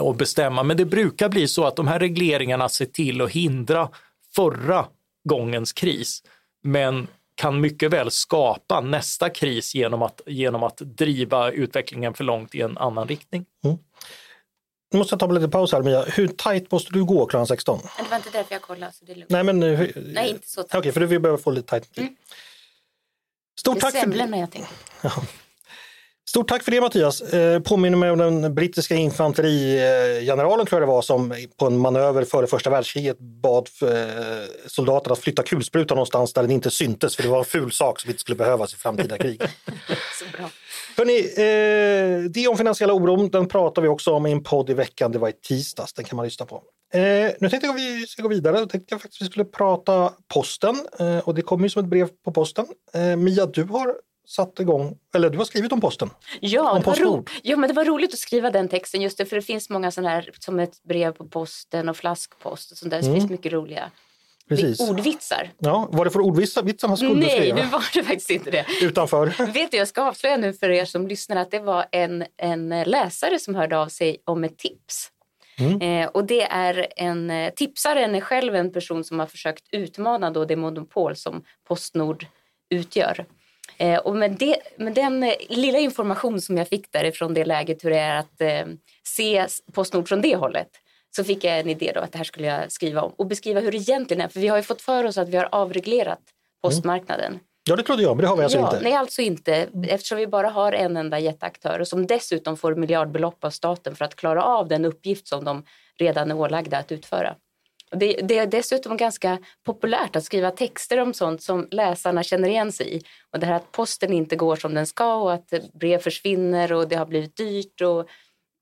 och bestämma. Men det brukar bli så att de här regleringarna ser till att hindra förra gångens kris, men kan mycket väl skapa nästa kris genom att, genom att driva utvecklingen för långt i en annan riktning. Mm. Nu måste jag ta lite paus här Mia. Hur tajt måste du gå klockan 16? Det var inte därför jag kollade. Så det är lugnt. Nej, men, hur... Nej, inte så tajt. Okej, okay, för vi behöver få lite tajt. Mm. Stort tack för det. jag tänker. Ja. Stort tack för det Mattias. Eh, påminner mig om den brittiska infanterigeneralen tror jag det var som på en manöver före första världskriget bad eh, soldaterna att flytta kulsprutan någonstans där den inte syntes för det var en ful sak som inte skulle behövas i framtida krig. Så bra. Hörrni, eh, det om finansiella oron, den pratar vi också om i en podd i veckan. Det var i tisdags, den kan man lyssna på. Nu tänkte jag att vi ska gå vidare. Då tänkte jag faktiskt att vi skulle prata posten och det kommer ju som ett brev på posten. Mia, du har satt igång, eller du har skrivit om posten. Ja, om det var ro- ja men det var roligt att skriva den texten just det, för det finns många sådana här som ett brev på posten och flaskpost och sånt där. Så mm. det finns mycket roliga Precis. ordvitsar. Ja, var det för ordvitsar man skulle Nej, skriva? Nej, nu var det faktiskt inte det. Utanför? Vet du, jag ska avslöja nu för er som lyssnar att det var en, en läsare som hörde av sig om ett tips. Mm. Eh, och det är en eh, tipsaren är själv en person som har försökt utmana då det monopol som Postnord utgör. Eh, och med, det, med den eh, lilla information som jag fick därifrån det läget hur det är att eh, se Postnord från det hållet så fick jag en idé då att det här skulle jag skriva om och beskriva hur det egentligen är. För vi har ju fått för oss att vi har avreglerat postmarknaden. Mm. Ja, det trodde jag, men det har vi alltså ja, inte. Nej, alltså inte. Eftersom vi bara har en enda jätteaktör och som dessutom får miljardbelopp av staten för att klara av den uppgift som de redan är ålagda att utföra. Det, det är dessutom ganska populärt att skriva texter om sånt som läsarna känner igen sig i. Och det här att posten inte går som den ska och att brev försvinner och det har blivit dyrt och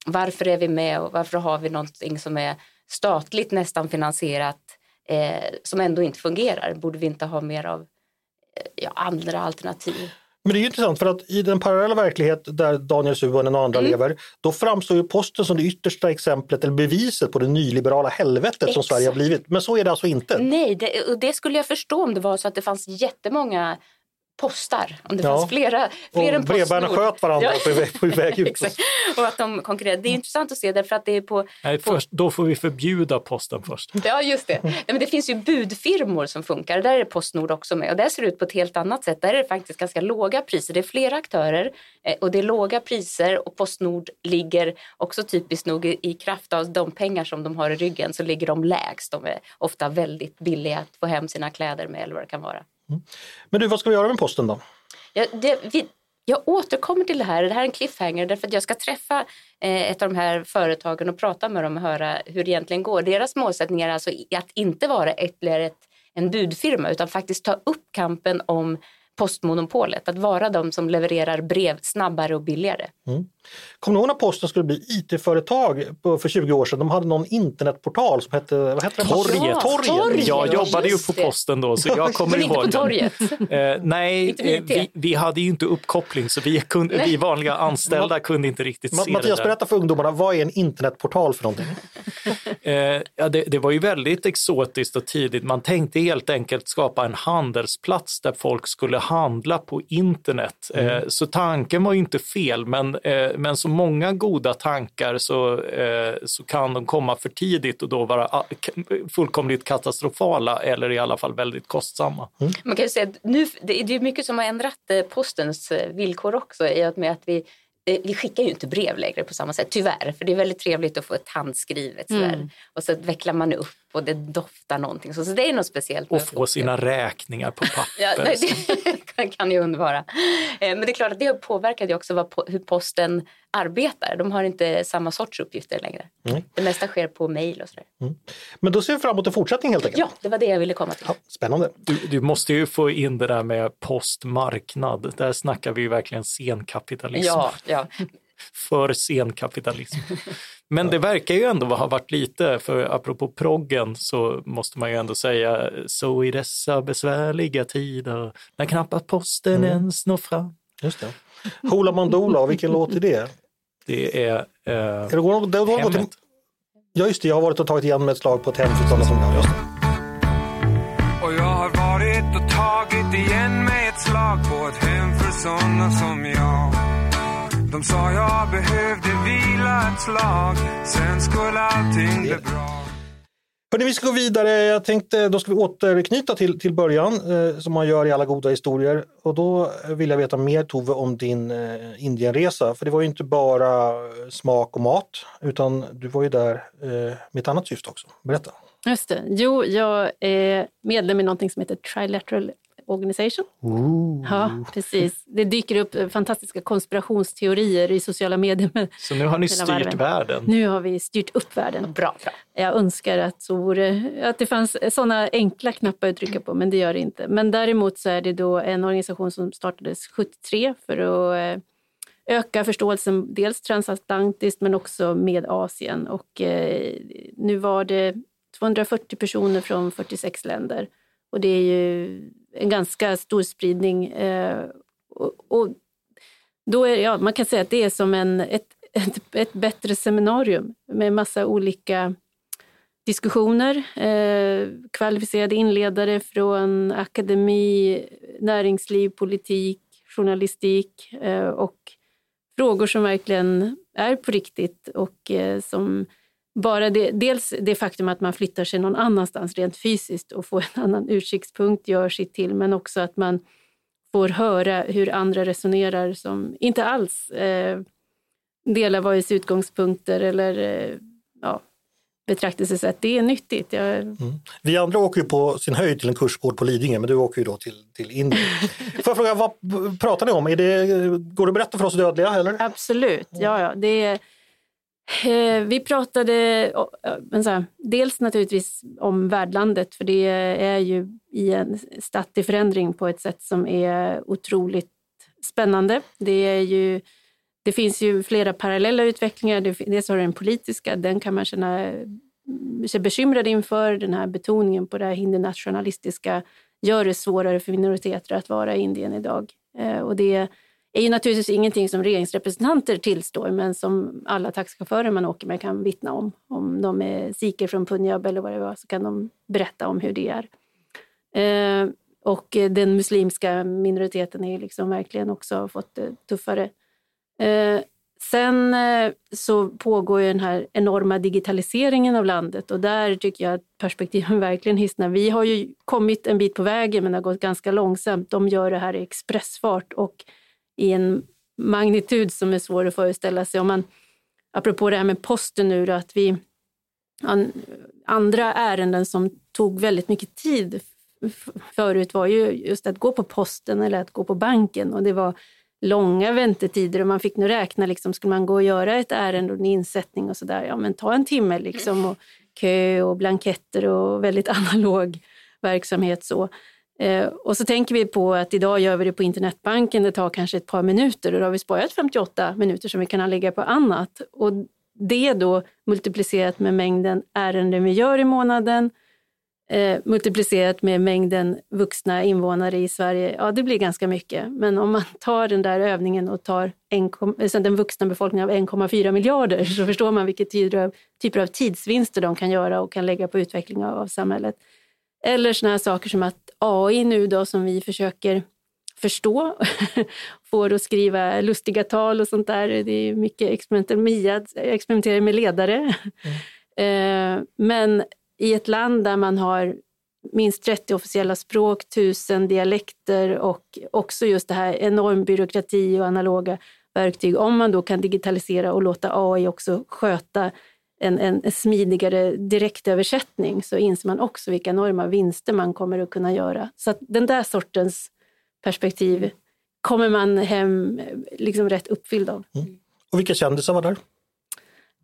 varför är vi med och varför har vi någonting som är statligt nästan finansierat eh, som ändå inte fungerar? Borde vi inte ha mer av eh, ja, andra alternativ? Men det är intressant för att i den parallella verklighet där Daniel Suhonen och andra Mm. lever, då framstår ju posten som det yttersta exemplet eller beviset på det nyliberala helvetet som Exakt. Sverige har blivit. Men så är det alltså inte. Nej, det, och det skulle jag förstå om det var så att det fanns jättemånga postar. Om det Ja. fanns flera, fler än Och brevbärarna sköt varandra Ja. på väg, på ut. Och att de konkurrerade. Det är intressant att se därför att det är på Nej, först, då får vi förbjuda posten först. Ja, just det. Nej, men det finns ju budfirmor som funkar. Där är Postnord också med. Och där ser det ut på ett helt annat sätt. Där är det faktiskt ganska låga priser. Det är flera aktörer eh, och det är låga priser. Och Postnord ligger också typiskt nog i kraft av de pengar som de har i ryggen så ligger de lägst. De är ofta väldigt billiga att få hem sina kläder med eller vad det kan vara. Mm. Men du, vad ska vi göra med posten då? Jag, det, vi, jag återkommer till det här. Det här är en cliffhanger därför att jag ska träffa eh, ett av de här företagen och prata med dem och höra hur det egentligen går. Deras målsättning är alltså att inte vara ytterligare ett, en budfirma utan faktiskt ta upp kampen om postmonopolet. Att vara de som levererar brev snabbare och billigare. Kommer du ihåg när posten skulle bli IT-företag på- för 20 år sedan? De hade någon internetportal som hette vad hette? Torget. Ja, Torget. Torget. Jag Ja, jobbade ju på posten då, så jag kommer Men inte ihåg på den. torget. Eh, nej, Inte eh, vi, vi hade ju inte uppkoppling så vi, kunde, vi vanliga anställda kunde inte riktigt Ma- se Mattias, det där. berätta för ungdomarna, vad är en internetportal för någonting? Eh, ja, det, det var ju väldigt exotiskt och tidigt. Man tänkte helt enkelt skapa en handelsplats där folk skulle handla på internet. Eh, så tanken var ju inte fel, men, eh, men som många goda tankar så, eh, så kan de komma för tidigt och då vara ah, fullkomligt katastrofala eller i alla fall väldigt kostsamma. Man kan ju säga att nu, det det är mycket som har ändrat eh, postens eh, villkor också i och med att vi eh, vi skickar ju inte brev längre på samma sätt, tyvärr. För det är väldigt trevligt att få ett handskrivet sådär. Och så vecklar man upp och det doftar någonting. Så, så det är något speciellt. Och få sina räkningar på papper. Ja, nej, det kan, ju undvara. Eh, Men det är klart att det påverkar ju också vad, hur posten arbetar. De har inte samma sorts uppgifter längre. Nej. Det mesta sker på mejl och sådär. Men då ser vi fram emot en fortsättning helt enkelt. Ja, det var det jag ville komma till. Ja, spännande. Du, du måste ju få in det där med postmarknad. Där snackar vi ju verkligen senkapitalism. Ja, ja. För senkapitalism. Men det verkar ju ändå ha varit lite, för apropå proggen så måste man ju ändå säga så i dessa besvärliga tider när knappast posten Mm. ens når fram. Just det. Hoola Mandola, vilken låt är det? Det är eh, Är det går, det går till, hemmet. ja just det, jag har varit och tagit igen med ett slag på ett hem för sådana som jag. Just det. Och jag har varit och tagit igen med ett slag på ett hem för såna som jag. De sa jag behövde vila ett slag, sen skulle allting bli bra. Hörrni, vi ska gå vidare. Jag tänkte, då ska vi återknyta till, till början eh, som man gör i alla goda historier. Och då vill jag veta mer Tove om din eh, Indienresa. För det var ju inte bara smak och mat utan du var ju där eh, med ett annat syfte också. Berätta. Just det. Jo, jag är medlem i någonting som heter Trilateral Organization. Ja, precis. Det dyker upp fantastiska konspirationsteorier i sociala medier. Men Så nu har ni styrt världen. världen. nu har vi styrt upp världen. Bra, bra. Jag önskar att, så vore, att det fanns sådana enkla knappar att trycka på, men det gör det inte. Men däremot så är det då en organisation som startades 73 för att eh, öka förståelsen dels transatlantiskt men också med Asien. Och eh, nu var det 240 personer från 46 länder. Och det är ju en ganska stor spridning. Eh, och, och då är, ja, man kan säga att det är som en, ett, ett, ett bättre seminarium med massa olika diskussioner, eh, kvalificerade inledare från akademi, näringsliv, politik, journalistik eh, och frågor som verkligen är på riktigt och eh, som bara det, dels det faktum att man flyttar sig någon annanstans rent fysiskt och får en annan utsiktspunkt gör sitt till, men också att man får höra hur andra resonerar som inte alls eh, delar sig utgångspunkter eller eh, ja, betraktelsesätt. Det är nyttigt. Jag, Vi andra åker ju på sin höjd till en kursgård på Lidingö men du åker ju då till, till Indien. Får jag fråga, vad pratar ni om? Är det, går det att berätta för oss dödliga eller? Absolut, ja, ja. Det är, Eh, vi pratade men så här, dels naturligtvis om värdlandet, för det är ju i en statt i förändring på ett sätt som är otroligt spännande. Det, är ju, det finns ju flera parallella utvecklingar. Dels har du den politiska, den kan man känna mm, sig bekymrad inför. Den här betoningen på det här hindernationalistiska gör det svårare för minoriteter att vara i Indien idag. Eh, och det är ju naturligtvis ingenting som regeringsrepresentanter tillstår men som alla taxichaufförer man åker med kan vittna om. Om de är sikher från Punjab eller vad det var så kan de berätta om hur det är. Eh, och den muslimska minoriteten är liksom verkligen också fått det tuffare. Eh, sen eh, så pågår ju den här enorma digitaliseringen av landet och där tycker jag att perspektiven verkligen hissnar. Vi har ju kommit en bit på vägen men det har gått ganska långsamt. De gör det här i expressfart och i en magnitud som är svår att föreställa sig. Om man, apropå det här med posten nu, då, att vi an, andra ärenden som tog väldigt mycket tid förut var ju just att gå på posten eller att gå på banken och det var långa väntetider och man fick nu räkna, liksom, skulle man gå och göra ett ärende och en insättning och sådär, ja men ta en timme liksom och kö och blanketter och väldigt analog verksamhet så. Eh, och så tänker vi på att idag gör vi det på internetbanken, det tar kanske ett par minuter och då har vi sparat 58 minuter som vi kan lägga på annat. Och det då multiplicerat med mängden ärenden vi gör i månaden, eh, multiplicerat med mängden vuxna invånare i Sverige, ja det blir ganska mycket. Men om man tar den där övningen och tar en, alltså den vuxna befolkningen av 1,4 miljarder så förstår man vilka typer av, typer av tidsvinster de kan göra och kan lägga på utveckling av, av samhället. Eller sådana här saker som att AI nu då som vi försöker förstå, får att skriva lustiga tal och sånt där. Det är mycket experimenterar, Mia experimenterar med ledare. Eh, Men i ett land där man har minst 30 officiella språk, tusen dialekter och också just det här enorm byråkrati och analoga verktyg. Om man då kan digitalisera och låta AI också sköta en, en smidigare direktöversättning så inser man också vilka enorma vinster man kommer att kunna göra. Så den där sortens perspektiv kommer man hem liksom rätt uppfylld av. Och vilka kändisar var där?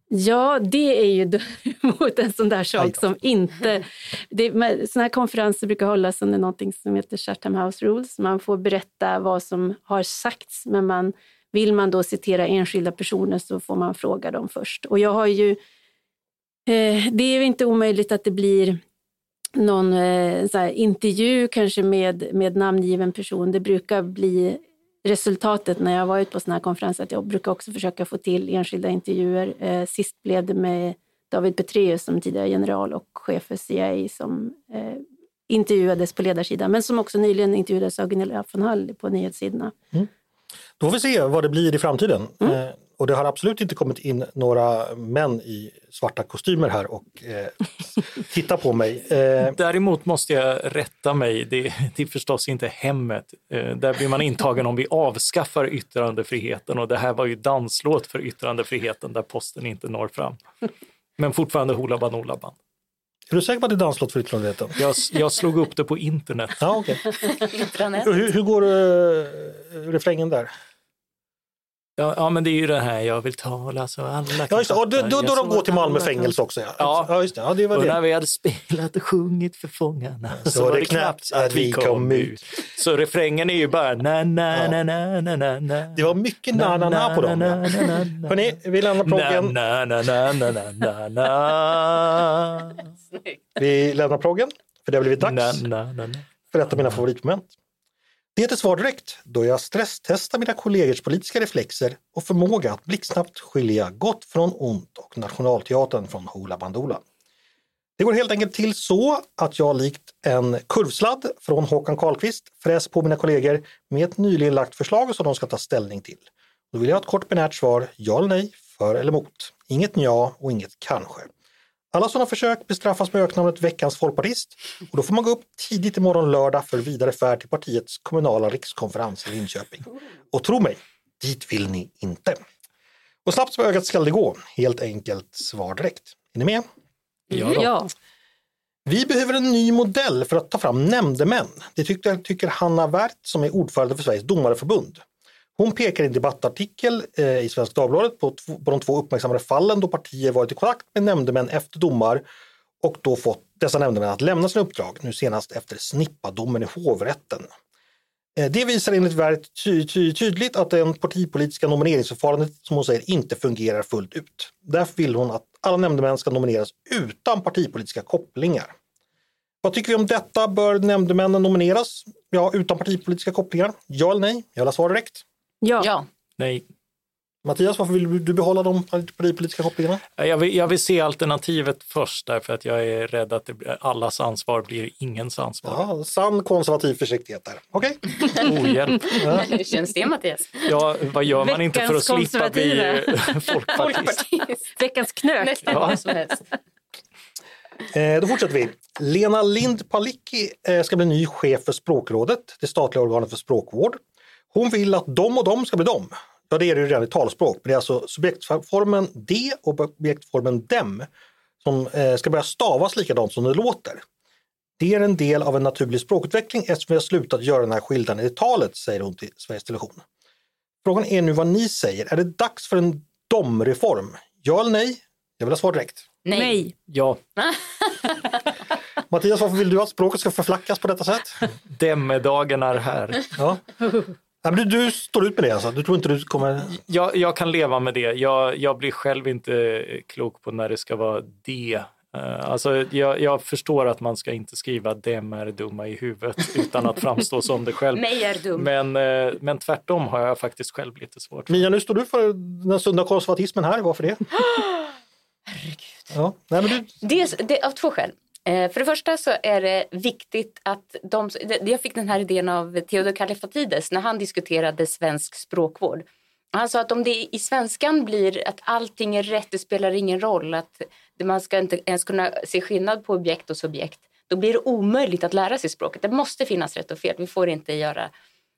Ja, det är ju däremot en sån där sak som inte... Det, såna här konferenser brukar hållas under någonting som heter Chatham House Rules. Man får berätta vad som har sagts, men man, vill man då citera enskilda personer så får man fråga dem först. Och jag har ju... Eh, det är inte omöjligt att det blir någon eh, här, intervju kanske med, med namngiven person. Det brukar bli resultatet när jag varit på såna här konferenser att jag brukar också försöka få till enskilda intervjuer. Eh, sist blev det med David Petraeus som tidigare general och chef för CIA som intervjuades på ledarsidan men som också nyligen intervjuades av Gunilla von Hall på nyhetssidorna. Då får vi se vad det blir i framtiden. Eh, och det har absolut inte kommit in några män i svarta kostymer här och eh, titta på mig. Eh, Däremot måste jag rätta mig. Det, det är förstås inte hemmet. Eh, där blir man intagen om vi avskaffar yttrandefriheten och det här var ju danslåt för yttrandefriheten där posten inte når fram. Men fortfarande Hoola Banoola Band. är du säker på att det är danslåt för yttrandefriheten? Jag, jag slog upp det på internet. Ja. Och Hur, hur går eh, refrängen där? Ja, ja, men det är ju det här, jag vill tala så alla kan Ja, just det. Och då, då, då de så går till Malmö fängelse också. Ja, Ja. ja just det. Ja, det var Och det. när vi hade spelat och sjungit för fångarna Så var det knappt att vi kom ut. Så refrängen är ju bara na na Ja. na na na na na. Det var mycket på dem. Na, na, na, na, na. Hörni, vi lämnar Na, proggen. na, na, na, na, na, na, na. Vi lämnar proggen, för det har blivit Na, dags na, na, na. för ett av mina favoritmoment. Det heter Svar direkt, då jag stresstestar mina kollegors politiska reflexer och förmåga att blixtsnabbt skilja gott från ont och Nationalteatern från Hoola Bandoola. Det går helt enkelt till så att jag likt en kurvsladd från Håkan Karlqvist fräser på mina kollegor med ett nyligen lagt förslag som de ska ta ställning till. Då vill jag ha ett kort binärt svar, ja eller nej, för eller emot. Inget ja och inget kanske. Alla sådana försök bestraffas med öknamnet Veckans folkpartist och då får man gå upp tidigt imorgon lördag för vidare färd till partiets kommunala rikskonferens i Linköping. Och tro mig, dit vill ni inte. Och snabbt som ögat skall det gå, helt enkelt svar direkt. Är ni med? Ja. Ja, Vi behöver en ny modell för att ta fram nämndemän. Det tycker, tycker Hanna Wärt som är ordförande för Sveriges domareförbund. Hon pekar i en debattartikel eh, i Svenska Dagbladet på, på de två uppmärksammade fallen då partier varit i kontakt med nämndemän efter domar och då fått dessa nämndemän att lämna sina uppdrag, nu senast efter snippadomen i hovrätten. Eh, det visar enligt verket ty ty tydligt att det partipolitiska nomineringsförfarandet som hon säger inte fungerar fullt ut. Därför vill hon att alla nämndemän ska nomineras utan partipolitiska kopplingar. Vad tycker vi om detta? Bör nämndemännen nomineras? Ja, utan partipolitiska kopplingar? Ja eller nej? Jag vill ha svar direkt. Ja. Ja, Nej, Mattias, varför vill du behålla de partipolitiska kopplingarna? jag vill, jag vill se alternativet först därför att jag är rädd att det blir, allas ansvar blir ingens ansvar. Ja, sann konservativ försiktighet där. Okej. Oh, hjälp. hur känns det Mattias? Ja, vad gör man inte för att slippa bli folkpartist? Veckans knök. Nästan Ja. som helst. Eh, då fortsätter vi. Lena Lind Palicki eh, ska bli ny chef för Språkrådet, det statliga organet för språkvård. Hon vill att de och de ska bli dem. Ja, det är det ju redan i talspråk, men det är alltså subjektformen de och objektformen dem som eh, ska börja stavas likadant som det låter. Det är en del av en naturlig språkutveckling eftersom vi har slutat göra den här skillnaden i talet, säger hon till Sveriges Television. Frågan är nu vad ni säger. Är det dags för en dom-reform? Ja eller nej? Jag vill ha svar direkt. Nej. Nej. Ja, Mattias, varför vill du att språket ska förflackas på detta sätt? Demmedagen är här. Ja. Nej, men du, du står ut med det alltså? Du tror inte du kommer... Jag, jag kan leva med det. Jag, jag blir själv inte klok på när det ska vara det. Eh, Alltså, jag, jag förstår att man ska inte skriva dem är dumma i huvudet utan att framstå som det själv. Mig är dum. Men, eh, men tvärtom har jag faktiskt själv lite svårt. Mia, nu står du för den sunda konservatismen här. Varför det? Herregud. Ja. Nej, men du... Dels, det, av två skäl. Eh, för det första så är det viktigt att de... Jag fick den här idén av Theodor Kallifatides när han diskuterade svensk språkvård. Han sa att om det i svenskan blir att allting är rätt, det spelar ingen roll, att man ska inte ens kunna se skillnad på objekt och subjekt, då blir det omöjligt att lära sig språket. Det måste finnas rätt och fel. Vi får inte göra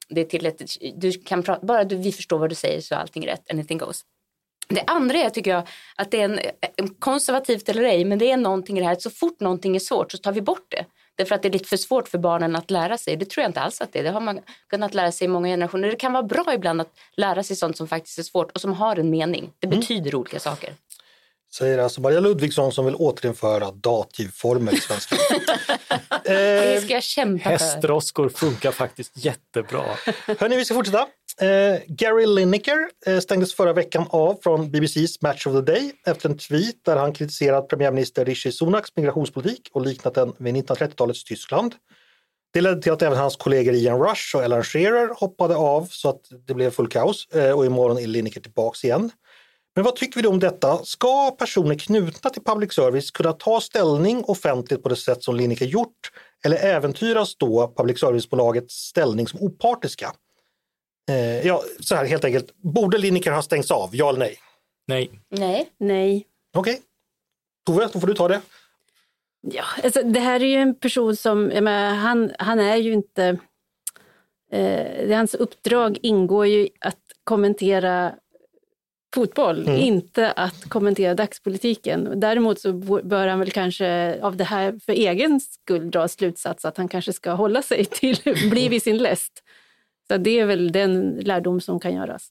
det till ett... Du kan prata, bara du, vi förstår vad du säger så är allting rätt. Anything goes. Det andra är, tycker jag, att det är en, konservativt eller ej, men det är någonting i det här att så fort någonting är svårt så tar vi bort det. Därför att det är lite för svårt för barnen att lära sig. Det tror jag inte alls att det är. Det har man kunnat lära sig i många generationer. Det kan vara bra ibland att lära sig sånt som faktiskt är svårt och som har en mening. Det betyder olika saker. Säger alltså Maria Ludvigsson som vill återinföra dativformer i svenska. Det eh, ska jag kämpa för. Hästdroskor funkar faktiskt jättebra. hörni, vi ska fortsätta. Eh, Gary Lineker eh, stängdes förra veckan av från BBCs Match of the Day efter en tweet där han kritiserat premiärminister Rishi Sunaks migrationspolitik och liknat den vid 1930-talets Tyskland. Det ledde till att även hans kollegor Ian Rush och Alan Shearer hoppade av så att det blev full kaos eh, och imorgon är Lineker tillbaks igen. Men vad tycker vi då om detta? Ska personer knutna till public service kunna ta ställning offentligt på det sätt som Lineker gjort? Eller äventyras då public service-bolagets ställning som opartiska? Eh, ja, så här helt enkelt. Borde Lineker ha stängts av? Ja eller nej? Nej, Nej. Nej. Okej. Tove, då får du ta det. Ja, alltså, det här är ju en person som, jag menar, han, han är ju inte... Eh, hans uppdrag ingår ju att kommentera fotboll, inte att kommentera dagspolitiken. Däremot så bör han väl kanske av det här för egen skull dra slutsats att han kanske ska hålla sig till, bli vid sin läst. Så det är väl den lärdom som kan göras.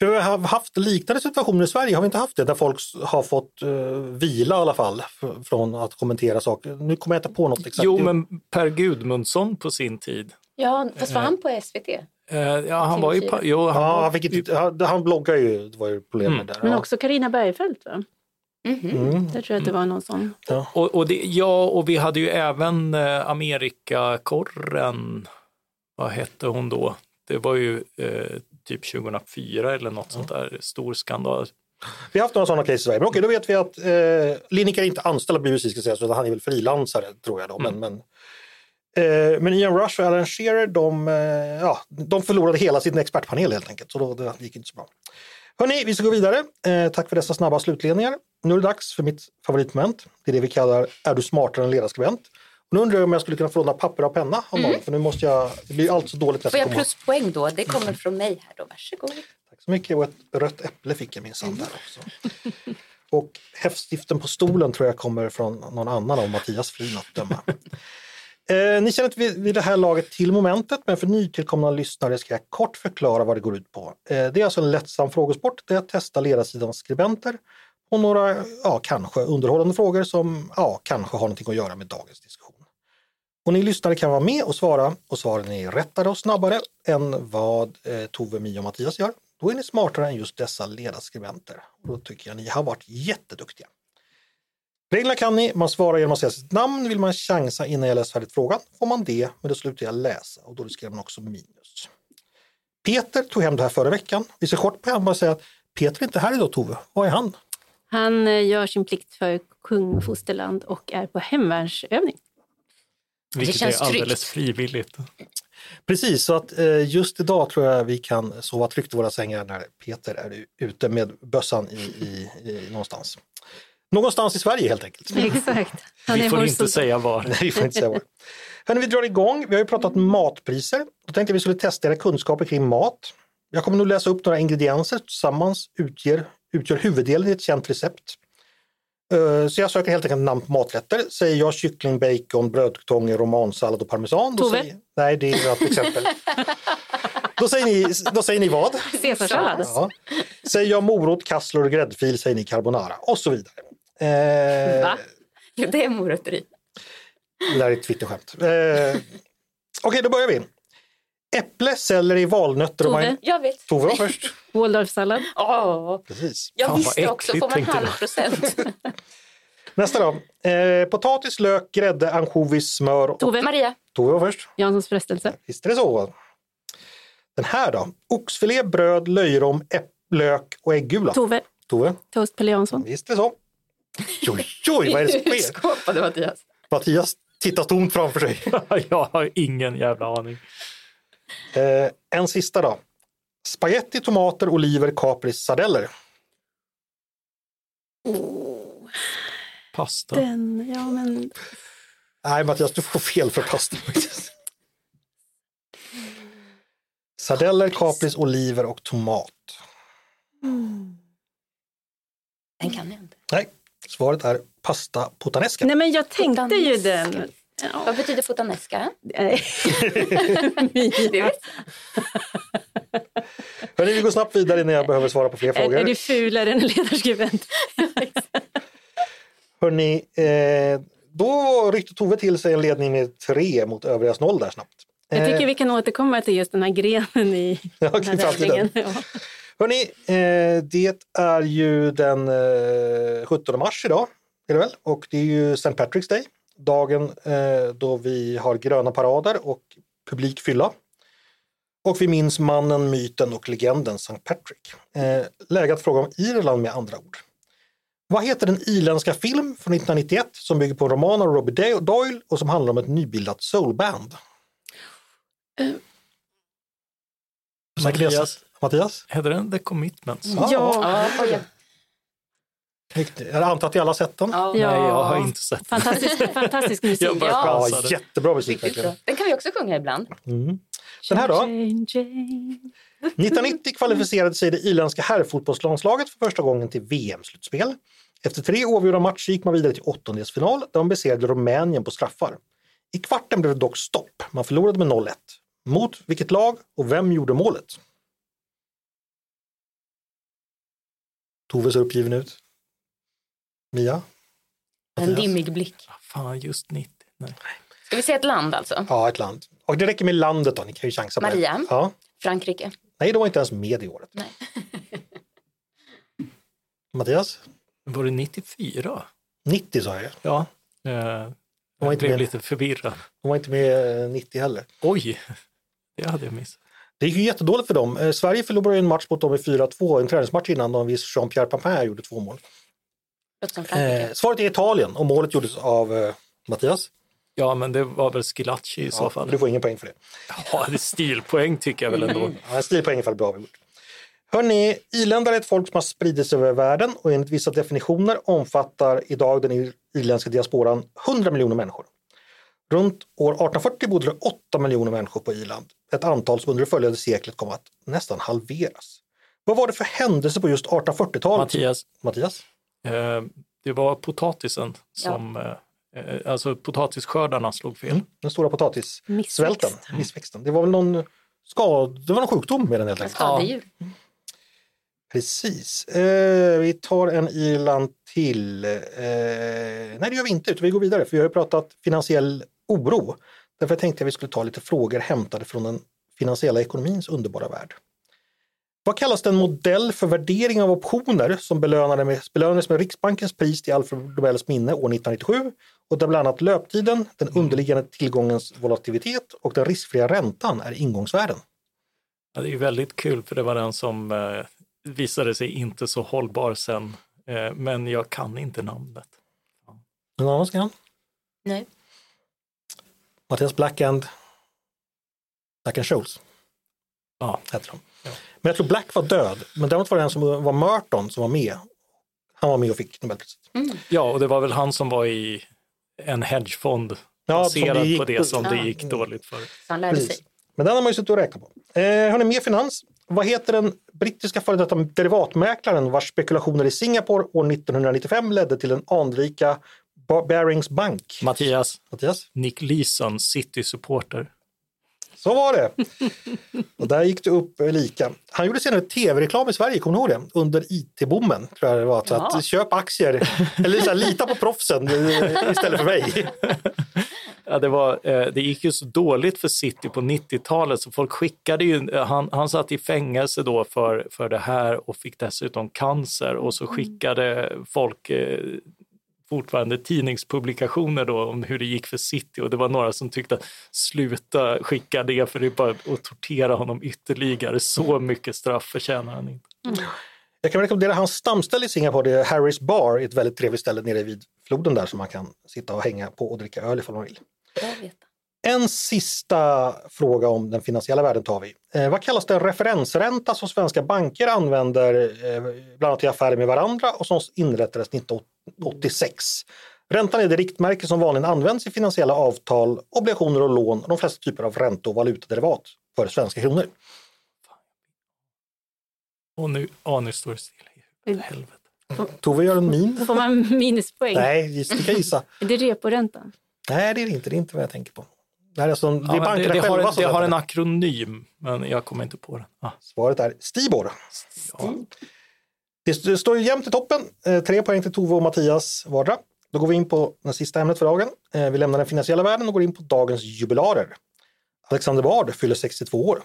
Vi har haft liknande situationer i Sverige, har vi inte haft det? Där folk har fått uh, vila i alla fall från att kommentera saker. Nu kommer jag inte på något exakt. jo men Per Gudmundsson på sin tid. Ja, fast var han på SVT? Eh, ja, han var ju... Jo, han Ja, han, fick inte, han, han bloggar ju, det var ju problemet där. Men ja. också Karina Bergfeldt, va? Mm. Där tror jag att det var någon sån. Och, och det, ja, och vi hade ju även eh, Amerikakorren, vad hette hon då? Det var ju eh, typ 2004 eller något sånt där, stor skandal. Vi har haft några sådana case i Sverige. Men okej, då vet vi att eh, Lineker är inte anställd av BBC, ska sägas, utan han är väl frilansare tror jag. Då. Men, men, eh, men Ian Rush och Alan Shearer, de, eh, ja, de förlorade hela sin expertpanel helt enkelt. Så då, det gick inte så bra. Hörni, vi ska gå vidare. Eh, tack för dessa snabba slutledningar. Nu är det dags för mitt favoritmoment. Det är det vi kallar Är du smartare än ledarskribent? Nu undrar jag om jag skulle kunna få låna papper och penna av någon, för nu måste jag, det blir allt så dåligt Får jag pluspoäng då? Det kommer från mig här då. Varsågod. Tack så mycket. Och ett rött äpple fick jag minsann där också. Och häftstiften på stolen tror jag kommer från någon annan av Mattias Frin att döma. Eh, ni känner vid, vid det här laget till momentet, men för nytillkomna lyssnare ska jag kort förklara vad det går ut på. Eh, det är alltså en lättsam frågesport där jag testar ledarsidans skribenter och några, ja, kanske underhållande frågor som, ja, kanske har någonting att göra med dagens diskussion. Och ni lyssnare kan vara med och svara och svaren är rättare och snabbare än vad eh, Tove, Mia och Mattias gör. Då är ni smartare än just dessa ledarskribenter. Och då tycker jag ni har varit jätteduktiga. Reglerna kan ni, man svarar genom att säga sitt namn. Vill man chansa innan jag läst färdigt frågan får man det, men då slutar jag läsa och då riskerar man också minus. Peter tog hem det här förra veckan. Vi ser kort på honom och säger att Peter är inte här idag Tove. Var är han? Han eh, gör sin plikt för kung och fosterland och är på hemvärnsövning. Vilket känns är alldeles tryggt. frivilligt. Precis, så att eh, just idag tror jag vi kan sova tryggt i våra sängar när Peter är ute med bössan i, i, i någonstans. Någonstans i Sverige helt enkelt. Exakt. Vi får inte säga var. Nej, vi får inte säga vad. Hörrni, vi drar igång. Vi har ju pratat matpriser. Då tänkte jag vi skulle testa era kunskaper kring mat. Jag kommer nu läsa upp några ingredienser tillsammans utgör, utgör huvuddelen i ett känt recept. Eh, Så jag söker helt enkelt namn på maträtter. Säger jag kyckling, bacon, brödkartonger, romansallad och parmesan. Då Tove? Säger, nej, det är ett exempel. då, säger ni, då säger ni vad? Caesarsallad. Ja. Säger jag morot, kassler och gräddfil säger ni carbonara och så vidare. Eh, Va? Jo, det är morötter i. Det där är ett Twitterskämt. Eh, Okej, då börjar vi. Äpple, selleri, valnötter och Tove? majonnäs. Jag vet. Tove var först. Waldorfsallad. Åh, Precis. jag Fan, vad visste också. äckligt, Får man tänkte halv procent? Nästa då. Eh, potatis, lök, grädde, ansjovis, smör. Och... Tove. Maria, Tove var först. Janssons frestelse. Visst är det så? Den här då. Oxfilé, bröd, löjrom, äpp, lök och äggula. Tove. Tove. Toast Pelle Jansson. Visst är det så? Oj, oj, vad är det som sker? Mattias. Mattias tittar tomt framför sig. Jag har ingen jävla aning. Eh, en sista då. Spaghetti, tomater, oliver, kapris, sardeller. Pasta. Den, ja men Nej Mattias, du får fel för pasta faktiskt. Sardeller, kapris, oliver och tomat. Den kan jag inte. Nej, svaret är pasta puttanesca. Nej men jag tänkte ju Puttanesca. den. Ja. Vad betyder fotanesca? Vet Hörrni, vi går snabbt vidare innan jag behöver svara på fler är, är frågor. du fulare än en ledarskribent? Hörrni, eh, då ryckte Tove till sig en ledning med tre mot övrigas noll där snabbt. Jag tycker Eh, vi kan återkomma till just den här grenen i Ja, den här tävlingen. Ja. Hörrni, eh, det är ju den eh, 17 mars idag, är det väl? Och det är ju St. Patrick's Day, dagen eh, då vi har gröna parader och publik fylla. Och vi minns mannen, myten och legenden St. Patrick. Eh, läge att fråga om Irland med andra ord. Vad heter den irländska film från 1991 som bygger på en roman av Robbie Day- Doyle och som handlar om ett nybildat soulband? Det- Mattias. Mattias? Heter den The Commitments? Ja. Ja. Ja. Jag antar att vi alla har sett den? Ja. Nej, jag har inte sett den. Fantastisk, fantastisk musik. Jag bara Ja. Jättebra musik verkligen. Den kan vi också sjunga ibland. Mm. Den här då? Jane, Jane. 1990 kvalificerade sig det irländska herrfotbollslandslaget för första gången till VM-slutspel. Efter tre oavgjorda matcher gick man vidare till åttondelsfinal där man besegrade Rumänien på straffar. I kvarten blev det dock stopp. Man förlorade med 0-1. Mot vilket lag och vem gjorde målet? Tove ser uppgiven ut. Mia? En dimmig blick. Fan, just 90. Nej. Ska vi säga ett land alltså? Ja, ett land. Och det räcker med landet då, ni kan ju chansa på Maria? Ja. Frankrike? Nej, de var inte ens med i året. Nej. Mattias? Var det 94? 90 sa jag. Ja. Eh, var jag inte blev med. lite förvirrad. De var inte med eh, 90 heller. Oj, det hade jag missat. Det gick ju jättedåligt för dem. Eh, Sverige förlorade en match mot dem i 4-2, en träningsmatch innan de viss Jean-Pierre Papin gjorde två mål. Eh, svaret är Italien och målet gjordes av eh, Mattias. Ja, men det var väl Schillaci i så Ja, fall. du får ingen poäng för det. Ja, det är stilpoäng tycker jag väl ändå. Ja, en stilpoäng ifall bra avgjort. Hörni, iländare är ett folk som har spridits över världen och enligt vissa definitioner omfattar idag den ir- irländska diasporan 100 miljoner människor. Runt år 1840 bodde det 8 miljoner människor på Irland, ett antal som under det följande seklet kom att nästan halveras. Vad var det för händelse på just 1840-talet? Mattias, Mattias? Eh, det var potatisen som eh, Eh, Alltså potatisskördarna slog fel. Mm. Den stora potatissvälten, Missväxt. missväxten. Det var väl någon skad, det var någon sjukdom med den helt enkelt. Skadedjur. Precis. Eh, vi tar en Irland till. Eh, nej, det gör vi inte, utan vi går vidare för vi har ju pratat finansiell oro. Därför tänkte jag vi skulle ta lite frågor hämtade från den finansiella ekonomins underbara värld. Vad kallas den modell för värdering av optioner som belönade med, belönades med Riksbankens pris till Alfred Nobels minne år 1997 och där bland annat löptiden, den underliggande tillgångens volatilitet och den riskfria räntan är ingångsvärden? Ja, det är väldigt kul för det var den som eh, visade sig inte så hållbar sen. Eh, men jag kan inte namnet. Någon annan ska? Nej. Mattias Blackand. Black and Scholes Ja, hette de. Men jag tror Black var död, men däremot var det en som var Merton som var med. Han var med och fick Nobelpriset. ja, och det var väl han som var i en hedgefond Ja, det baserad gick- på det som det Ja. gick dåligt för. Så han lärde Precis. sig. Men den har man ju suttit och räknat på. Eh, hörni, mer finans. Vad heter den brittiska före detta derivatmäklaren vars spekulationer i Singapore år 1995 ledde till den anrika Ba- Barings Bank? Mattias, Mattias? Nick Leeson, City-supporter. Så var det. Och där gick det upp eh, lika. Han gjorde senare tv-reklam i Sverige, kommer ni ihåg det? Under IT-bommen. Tror jag det var. Så att, köp aktier, eller så här, lita på proffsen eh, istället för mig. Ja, det, var, eh, det gick ju så dåligt för City på 90-talet så folk skickade ju, han, han satt i fängelse då för, för det här och fick dessutom cancer och så skickade folk fortfarande tidningspublikationer då om hur det gick för City och det var några som tyckte att sluta skicka det för det är bara att tortera honom ytterligare. Så mycket straff förtjänar han inte. Jag kan rekommendera hans stamställe i Singapore, det är Harris Bar, ett väldigt trevligt ställe nere vid floden där som man kan sitta och hänga på och dricka öl ifall man vill. En sista fråga om den finansiella världen tar vi. Eh, vad kallas den referensränta som svenska banker använder eh, bland annat i affärer med varandra och som inrättades 1986? Räntan är det riktmärke som vanligen används i finansiella avtal, obligationer och lån och de flesta typer av ränte och valutaderivat för svenska kronor. Och nu, ja, nu står det still. i huvudet. Tove gör en min. Får man minuspoäng? Nej, du kan gissa. Är det reporäntan? Nej, det är det inte. Det är inte vad jag tänker på. Är alltså, det är Ja, bankerna det, det, själva har, som det har en akronym, men jag kommer inte på den. Ah, Svaret är Stibor. ja. Det står ju jämnt i toppen. Eh, Tre poäng till Tove och Mattias vardera. Då går vi in på det sista ämnet för dagen. Eh, Vi lämnar den finansiella världen och går in på dagens jubilarer. Alexander Bard fyller 62 år.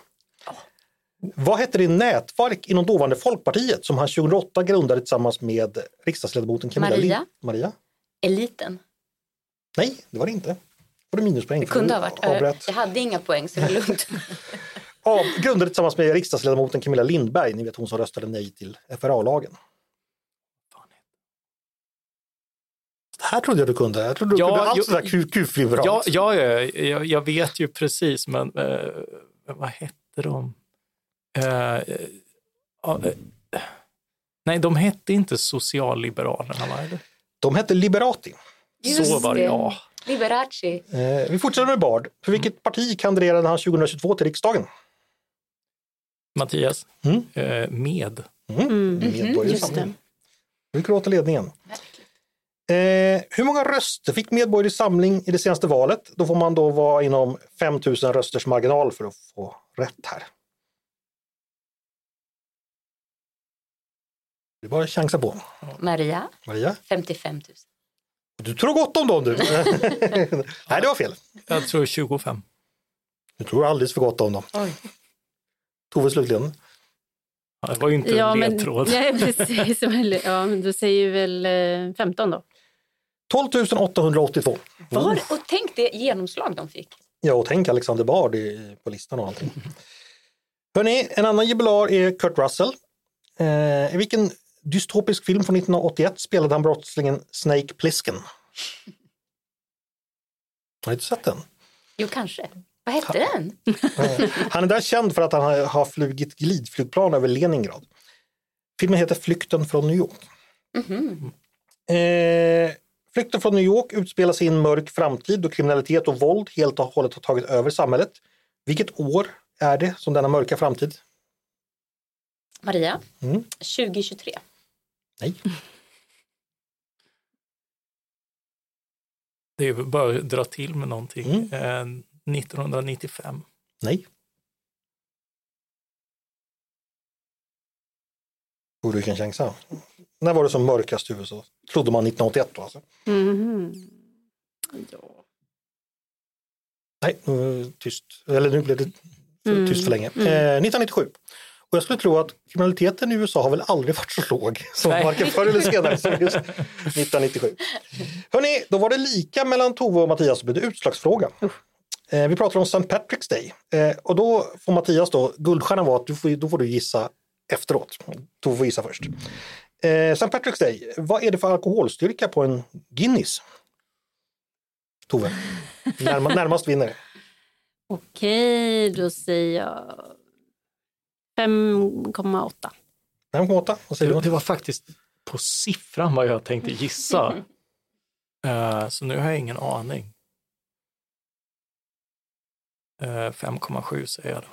Vad hette det nätverk inom dåvarande Folkpartiet som han 2008 grundade tillsammans med riksdagsledamoten Camilla Maria. Lind- Maria? Eliten. Nej, det var det inte. Får du minuspoäng. Det kunde ha varit. avbröt. Jag hade inga poäng så det är lugnt. Av, grundade tillsammans med riksdagsledamoten Camilla Lindberg, ni vet hon som röstade nej till FRA-lagen. Det här trodde jag du kunde. Jag trodde du Ja, kunde allt sådär ku- kufliberalt. Ja, ja, ja jag, jag vet ju precis, men eh, vad hette de? Eh, ja, eh, nej, de hette inte Socialliberalerna, va? De hette Liberati. Så var det, ja. Liberace. Eh, vi fortsätter med Bard. För vilket parti kandiderade han 2022 till riksdagen? Mattias, Mm. eh, med. Mm. Medborgerlig just samling. Vi går åt ledningen. Eh, hur många röster fick Medborgerlig samling i det senaste valet? Då får man då vara inom 5000 rösters marginal för att få rätt här. Det är bara att chansa på. Maria. Maria? 55 000. Du tror gott om dem du. Nej, det var fel. Jag tror 25. Du tror alldeles för gott om dem. Oj. Tove slutligen. Ja, det var ju inte Ja, en men, ledtråd. nej, precis. Ja, men då säger vi väl eh, 15 då. 12 882. Var, och tänk det genomslag de fick. Ja, och tänk Alexander Bard i- på listan och allting. Hörrni, en annan jubilar är Kurt Russell. Eh, vilken dystopisk film från 1981 spelade han brottslingen Snake Plissken? Har ni inte sett den? Jo, kanske. Vad hette den? Han är där känd för att han har- flugit glidflygplan över Leningrad. Filmen heter Flykten från New York. Mhm. Eh, Flykten från New York utspelar sig i en mörk framtid då kriminalitet och våld helt och hållet har tagit över samhället. Vilket år är det som denna mörka framtid? Maria. Mm. 2023. Nej. Det är bara att dra till med någonting. Mm. Eh, 1995. Nej. Tror du kan chansa? När var det som mörkast i USA? Trodde man 1981 då alltså? Mhm. Ja. Nej, nu tyst. Eller nu blev det för Mm. tyst för länge. Eh, 1997. Och jag skulle tro att kriminaliteten i USA har väl aldrig varit så låg som Nej. varken förr eller senare som just 1997. Hörrni, då var det lika mellan Tove och Mattias och blev det utslagsfråga. Eh, vi pratar om St. Patrick's Day eh, och då får Mattias då, guldstjärnan var att du får, då får du gissa efteråt. Tove får gissa först. Eh, St. Patrick's Day, vad är det för alkoholstyrka på en Guinness? Tove, Närma, närmast vinner. Okej, då säger jag 5,8. 5,8. Vad säger Det, var faktiskt på siffran vad jag tänkte gissa. Eh, så nu har jag ingen aning. Eh, 5,7 säger jag då.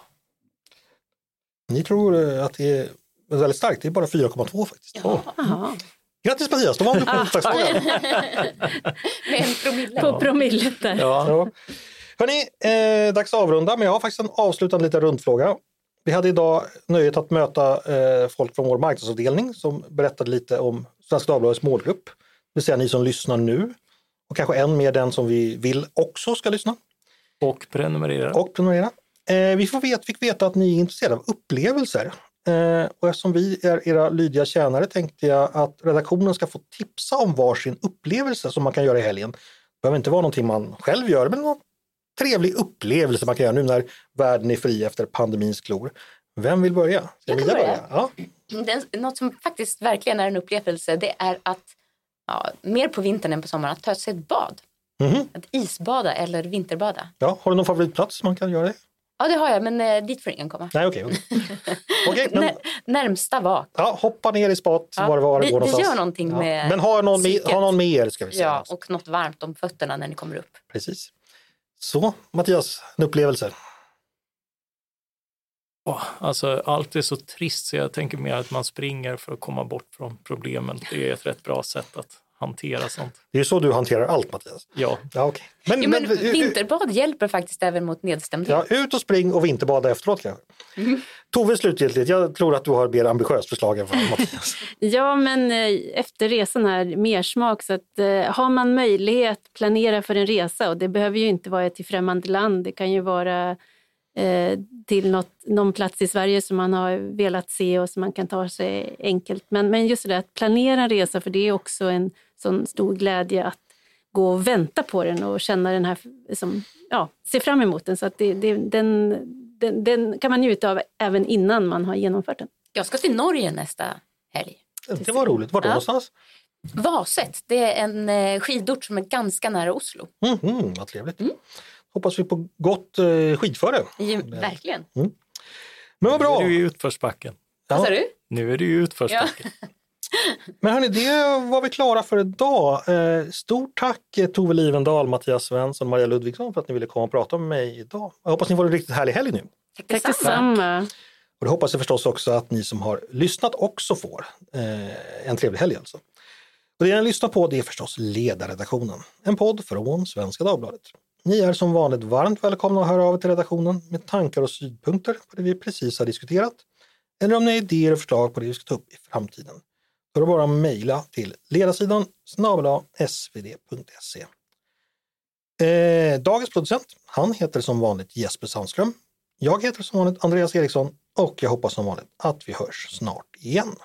Ni tror eh, att det är väldigt starkt, det är bara 4,2 faktiskt. Ja. Jaha. Grattis Mattias, då vann du på. Med en promille. På promillet där. Ja, Ja. Hörni, eh, dags att avrunda, men jag har faktiskt en avslutande liten rundfråga. Vi hade idag nöjet att möta eh, folk från vår marknadsavdelning som berättade lite om Svenska Dagbladets målgrupp. Det vill säga ni som lyssnar nu och kanske än mer den som vi vill också ska lyssna och prenumerera. och prenumerera. Eh, vi fick veta att ni är intresserade av upplevelser. Eh, och eftersom vi är era lydiga tjänare tänkte jag att redaktionen ska få tipsa om varsin upplevelse som man kan göra i helgen. Det behöver inte vara någonting man själv gör, men trevlig upplevelse man kan göra nu när världen är fri efter pandemins klor. Vem vill börja? Ska Jag kan Mia börja. Ja. Den, något som faktiskt verkligen är en upplevelse det är att ja, mer på vintern än på sommaren att ta sig ett bad. Mhm. Att isbada eller vinterbada. ja, har du någon favoritplats man kan göra det? Ja det har jag men eh, dit får ingen komma. Nej, okej. okej. Okej, men När, närmsta vak. ja, hoppa ner i spat Ja, var var det det- går någonstans. gör någonting med Men ha någon, med, ha någon med er ska vi säga. Ja, och något varmt om fötterna när ni kommer upp. Precis. Så, Mattias, en upplevelse. Alltså, allt är så trist så jag tänker mer att man springer för att komma bort från problemen. Det är ett rätt bra sätt att hantera sånt. Det är ju så du hanterar allt Mattias. Ja, Ja, okej. men, Jo, men men, vinterbad hjälper faktiskt även mot nedstämdhet. ja, ut och spring och vinterbada efteråt kanske. Mm. Tove slutgiltigt, jag tror att du har mer ambitiöst förslag än vad Mattias. Ja, men eh, efter resan här, mer smak. Så att, eh, har man möjlighet, planera för en resa. Och det behöver ju inte vara till främmande land. Det kan ju vara eh, till något, någon plats i Sverige som man har velat se och som man kan ta sig enkelt. Men, men just det där att planera en resa, för det är också en sån stor glädje att gå och vänta på den och känna den här, som, ja, se fram emot den. Så att det, det, den, den, den kan man njuta av även innan man har genomfört den. Jag ska till Norge nästa helg. Det var roligt. Var då Ja. någonstans? Vaset, det är en eh, skidort som är ganska nära Oslo. Mhm, vad trevligt. Mm. Hoppas vi på gott eh, skidföre. Ja, verkligen. Men vad nu bra! är du i utförsbacken. Vad sa du? Nu är du i utförsbacken. Men hörni, det var vi klara för idag. Eh, stort tack eh, Tove Livendal, Mattias Svensson och Maria Ludvigsson för att ni ville komma och prata med mig idag. Jag hoppas ni får en riktigt härlig helg nu. Tack Tack detsamma. detsamma. Och det hoppas jag förstås också att ni som har lyssnat också får. Eh, en trevlig helg alltså. Och det ni lyssnar på det är förstås Ledarredaktionen, en podd från Svenska Dagbladet. Ni är som vanligt varmt välkomna att höra av er till redaktionen med tankar och synpunkter på det vi precis har diskuterat. Eller om ni har idéer och förslag på det vi ska ta upp i framtiden. Då är det bara att mejla till ledarsidan snabel svd.se. Eh, dagens producent, han heter som vanligt Jesper Sandström. Jag heter som vanligt Andreas Eriksson och jag hoppas som vanligt att vi hörs snart igen.